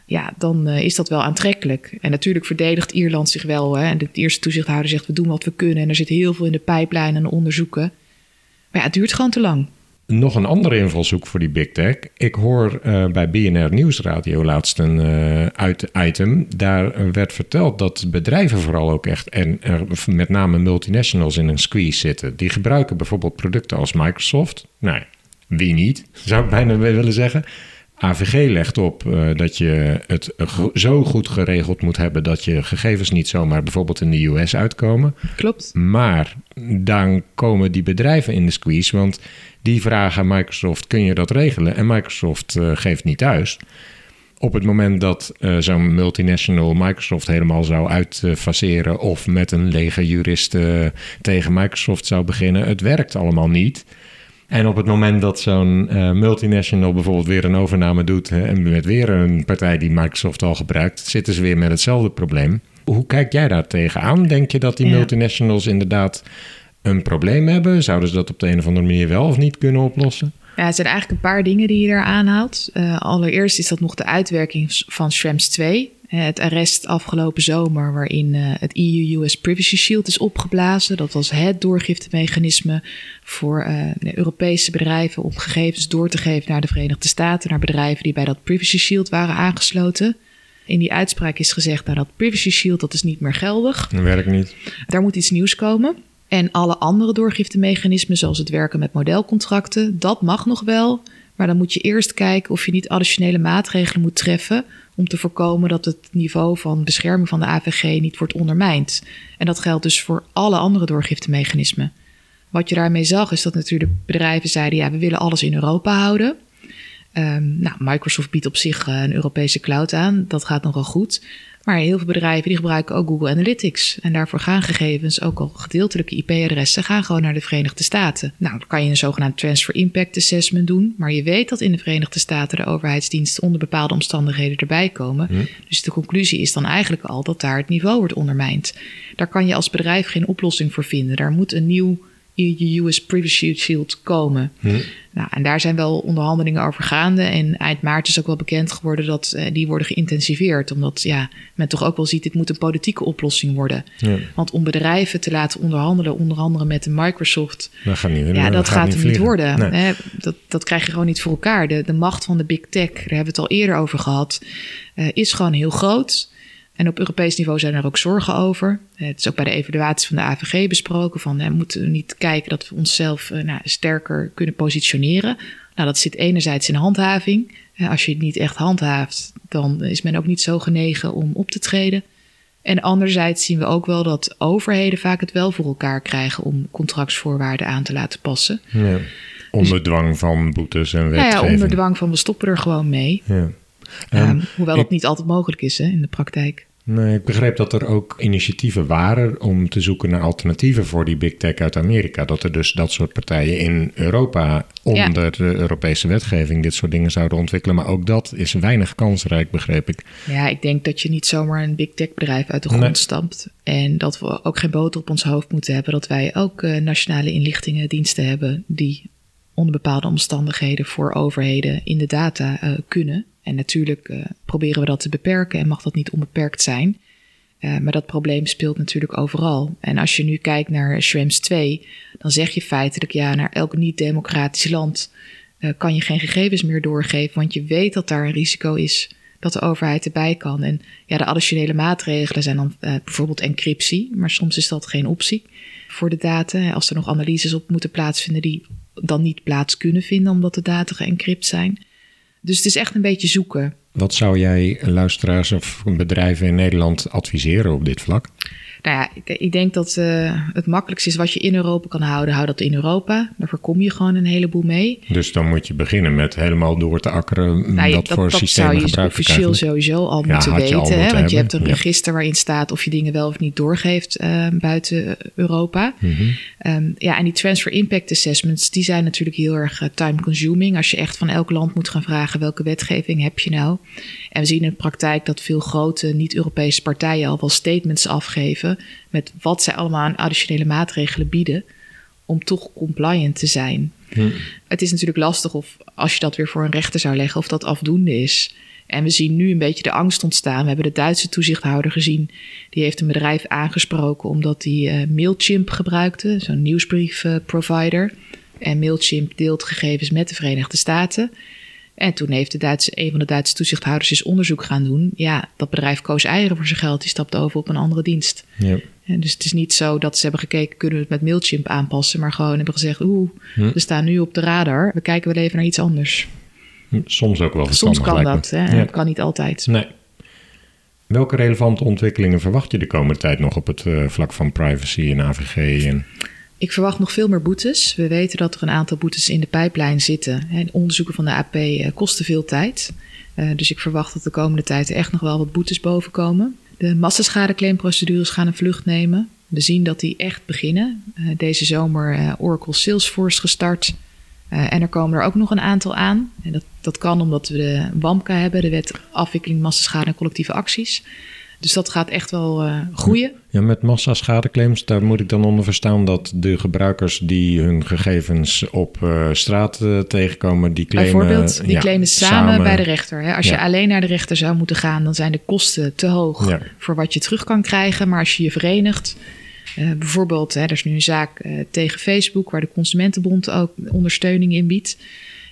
ja, dan uh, is dat wel aantrekkelijk. En natuurlijk verdedigt Ierland zich wel. Hè? En de eerste toezichthouder zegt: we doen wat we kunnen. En er zit heel veel in de pijplijn en onderzoeken. Maar ja, het duurt gewoon te lang. Nog een andere invalshoek voor die big tech. Ik hoor uh, bij BNR Nieuwsradio laatst een uh, uit item. Daar werd verteld dat bedrijven vooral ook echt, en met name multinationals in een squeeze zitten. Die gebruiken bijvoorbeeld producten als Microsoft. Nou, wie niet, zou ik bijna willen zeggen. AVG legt op uh, dat je het zo goed geregeld moet hebben dat je gegevens niet zomaar bijvoorbeeld in de US uitkomen. Klopt. Maar dan komen die bedrijven in de squeeze, want die vragen aan Microsoft: kun je dat regelen? En Microsoft uh, geeft niet thuis. Op het moment dat uh, zo'n multinational Microsoft helemaal zou uitfaceren of met een lege juristen tegen Microsoft zou beginnen, het werkt allemaal niet. En op het moment dat zo'n uh, multinational bijvoorbeeld weer een overname doet hè, en met weer een partij die Microsoft al gebruikt, zitten ze weer met hetzelfde probleem. Hoe kijk jij daar tegenaan? Denk je dat die multinationals inderdaad een probleem hebben? Zouden ze dat op de een of andere manier wel of niet kunnen oplossen? Ja, het zijn eigenlijk een paar dingen die je daar aanhaalt. Uh, allereerst is dat nog de uitwerking van Schrems 2. Het arrest afgelopen zomer, waarin uh, het EU-US Privacy Shield is opgeblazen. Dat was het doorgiftemechanisme voor uh, Europese bedrijven om gegevens door te geven naar de Verenigde Staten, naar bedrijven die bij dat Privacy Shield waren aangesloten. In die uitspraak is gezegd nou, dat Privacy Shield dat is niet meer geldig. Dat werkt niet. Daar moet iets nieuws komen. En alle andere doorgiftemechanismen, zoals het werken met modelcontracten, dat mag nog wel. Maar dan moet je eerst kijken of je niet additionele maatregelen moet treffen om te voorkomen dat het niveau van bescherming van de AVG niet wordt ondermijnd. En dat geldt dus voor alle andere doorgiftemechanismen. Wat je daarmee zag is dat natuurlijk bedrijven zeiden: ja, we willen alles in Europa houden. Um, nou, Microsoft biedt op zich een Europese cloud aan. Dat gaat nogal goed. Maar heel veel bedrijven die gebruiken ook Google Analytics. En daarvoor gaan gegevens, ook al gedeeltelijke IP-adressen, gaan gewoon naar de Verenigde Staten. Nou, dan kan je een zogenaamd Transfer Impact Assessment doen. Maar je weet dat in de Verenigde Staten de overheidsdiensten onder bepaalde omstandigheden erbij komen. Hm. Dus de conclusie is dan eigenlijk al dat daar het niveau wordt ondermijnd. Daar kan je als bedrijf geen oplossing voor vinden. Daar moet een nieuw US Privacy Shield komen. Hm. Nou, en daar zijn wel onderhandelingen over gaande. En eind maart is ook wel bekend geworden dat uh, die worden geïntensiveerd. Omdat ja, men toch ook wel ziet, dit moet een politieke oplossing worden. Ja. Want om bedrijven te laten onderhandelen, onder andere met de Microsoft... Dat gaat niet, ja, dat, gaat, niet worden. Hè? Dat, dat krijg je gewoon niet voor elkaar. De, de macht van de big tech, daar hebben we het al eerder over gehad, uh, is gewoon heel groot. En op Europees niveau zijn er ook zorgen over. Eh, het is ook bij de evaluatie van de AVG besproken. Van, hè, moeten we niet kijken dat we onszelf uh, nou, sterker kunnen positioneren. Nou, dat zit enerzijds in handhaving. Als je het niet echt handhaaft, dan is men ook niet zo genegen om op te treden. En anderzijds zien we ook wel dat overheden vaak het wel voor elkaar krijgen om contractsvoorwaarden aan te laten passen. Ja, onder dus- dwang van boetes en wetgeving. Nou ja, onder dwang van we stoppen er gewoon mee. Ja. Um, hoewel dat niet altijd mogelijk is hè, in de praktijk. Nee, ik begreep dat er ook initiatieven waren om te zoeken naar alternatieven voor die big tech uit Amerika. Dat er dus dat soort partijen in Europa onder de Europese wetgeving dit soort dingen zouden ontwikkelen. Maar ook dat is weinig kansrijk, begreep ik. Ja, ik denk dat je niet zomaar een big tech bedrijf uit de grond nee. stampt. En dat we ook geen boter op ons hoofd moeten hebben. Dat wij ook uh, nationale inlichtingendiensten hebben die onder bepaalde omstandigheden voor overheden in de data uh, kunnen. En natuurlijk uh, proberen we dat te beperken en mag dat niet onbeperkt zijn. Uh, maar dat probleem speelt natuurlijk overal. En als je nu kijkt naar Schrems 2, dan zeg je feitelijk ja, naar elk niet-democratisch land kan je geen gegevens meer doorgeven, want je weet dat daar een risico is dat de overheid erbij kan. En ja, de additionele maatregelen zijn dan bijvoorbeeld encryptie, maar soms is dat geen optie voor de data. Als er nog analyses op moeten plaatsvinden die dan niet plaats kunnen vinden omdat de data geëncrypt zijn. Dus het is echt een beetje zoeken. Wat zou jij luisteraars of bedrijven in Nederland adviseren op dit vlak? Nou ja, ik, ik denk dat uh, het makkelijkste is wat je in Europa kan houden, hou dat in Europa. Daar voorkom je gewoon een heleboel mee. Dus dan moet je beginnen met helemaal door te akkeren nou, wat dat, voor dat systemen zou je officieel sowieso al Ja, moeten al weten. hè? Want je hebt een ja. register waarin staat of je dingen wel of niet doorgeeft uh, buiten Europa. Mhm. Um, ja, en die transfer impact assessments, die zijn natuurlijk heel erg uh, time consuming. Als je echt van elk land moet gaan vragen welke wetgeving heb je nou. En we zien in de praktijk dat veel grote niet-Europese partijen al wel statements afgeven met wat zij allemaal aan additionele maatregelen bieden om toch compliant te zijn. Hm. Het is natuurlijk lastig of als je dat weer voor een rechter zou leggen of dat afdoende is. En we zien nu een beetje de angst ontstaan. We hebben de Duitse toezichthouder gezien. Die heeft een bedrijf aangesproken omdat die uh, Mailchimp gebruikte, zo'n nieuwsbriefprovider. en Mailchimp deelt gegevens met de Verenigde Staten. En toen heeft de Duitse, een van de Duitse toezichthouders eens onderzoek gaan doen. Ja, dat bedrijf koos eieren voor zijn geld. Die stapte over op een andere dienst. Ja. En dus het is niet zo dat ze hebben gekeken, kunnen we het met Mailchimp aanpassen. Maar gewoon hebben gezegd, oeh, Hm. we staan nu op de radar. We kijken wel even naar iets anders. Soms ook wel Soms kan dat, hè? Ja. Dat kan niet altijd. Nee. Welke relevante ontwikkelingen verwacht je de komende tijd nog op het eh, vlak van privacy en AVG? En... Ik verwacht nog veel meer boetes. We weten dat er een aantal boetes in de pijplijn zitten. En onderzoeken van de AP eh, kosten veel tijd. Uh, dus ik verwacht dat de komende tijd echt nog wel wat boetes boven komen. De massaschadeclaimprocedures gaan een vlucht nemen. We zien dat die echt beginnen. Uh, deze zomer Oracle Salesforce gestart. En er komen er ook nog een aantal aan. En dat, dat kan omdat we de WAMKA hebben, de wet afwikkeling massaschade en collectieve acties. Dus dat gaat echt wel uh, groeien. Ja, met massaschadeclaims, daar moet ik dan onder verstaan dat de gebruikers die hun gegevens op uh, straat uh, tegenkomen, die claimen... Bijvoorbeeld, die ja, claimen samen, samen, bij de rechter. Hè? Als Ja. je alleen naar de rechter zou moeten gaan, dan zijn de kosten te hoog Ja. voor wat je terug kan krijgen. Maar als je je verenigt, bijvoorbeeld, hè, er is nu een zaak tegen Facebook, waar de Consumentenbond ook ondersteuning in biedt.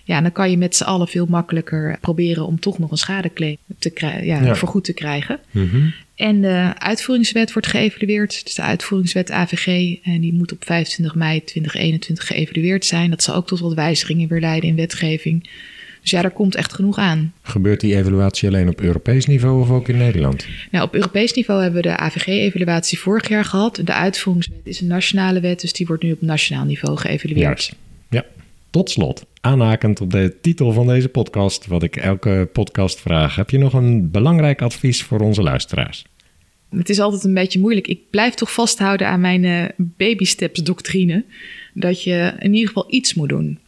Ja, dan kan je met z'n allen veel makkelijker proberen om toch nog een schadeclaim te krijgen, ja, Ja. vergoed te krijgen. En de uitvoeringswet wordt geëvalueerd. Dus de uitvoeringswet AVG. En die moet op 25 mei 2021 geëvalueerd zijn. Dat zal ook tot wat wijzigingen weer leiden in wetgeving. Dus ja, daar komt echt genoeg aan. Gebeurt die evaluatie alleen op Europees niveau of ook in Nederland? Nou, op Europees niveau hebben we de AVG-evaluatie vorig jaar gehad. De uitvoeringswet is een nationale wet, dus die wordt nu op nationaal niveau geëvalueerd. Juist. Ja. Tot slot, aanhakend op de titel van deze podcast, wat ik elke podcast vraag, heb je nog een belangrijk advies voor onze luisteraars? Het is altijd een beetje moeilijk. Ik blijf toch vasthouden aan mijn uh, baby steps doctrine. Dat je in ieder geval iets moet doen.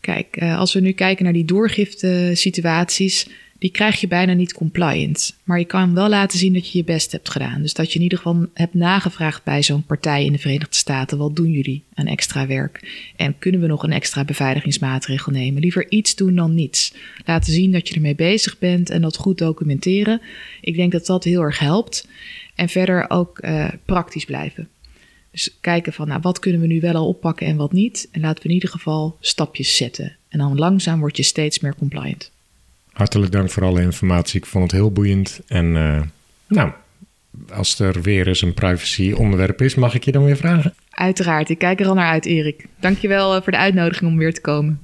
Kijk, uh, als we nu kijken naar die doorgifte situaties, die krijg je bijna niet compliant. Maar je kan wel laten zien dat je je best hebt gedaan. Dus dat je in ieder geval hebt nagevraagd bij zo'n partij in de Verenigde Staten. Wat doen jullie aan extra werk? En kunnen we nog een extra beveiligingsmaatregel nemen? Liever iets doen dan niets. Laten zien dat je ermee bezig bent en dat goed documenteren. Ik denk dat dat heel erg helpt. En verder ook uh, praktisch blijven. Dus kijken van nou, wat kunnen we nu wel al oppakken en wat niet. En laten we in ieder geval stapjes zetten. En dan langzaam word je steeds meer compliant. Hartelijk dank voor alle informatie. Ik vond het heel boeiend. En uh, nou, als er weer eens een privacy onderwerp is, mag ik je dan weer vragen? Uiteraard, ik kijk er al naar uit, Erik. Dankjewel uh, voor de uitnodiging om weer te komen.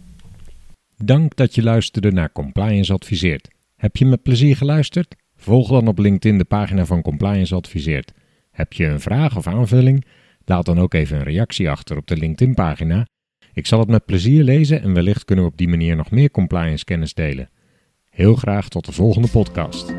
Dank dat je luisterde naar Compliance Adviseert. Heb je met plezier geluisterd? Volg dan op LinkedIn de pagina van Compliance Adviseert. Heb je een vraag of aanvulling? Laat dan ook even een reactie achter op de LinkedIn-pagina. Ik zal het met plezier lezen en wellicht kunnen we op die manier nog meer compliance kennis delen. Heel graag tot de volgende podcast.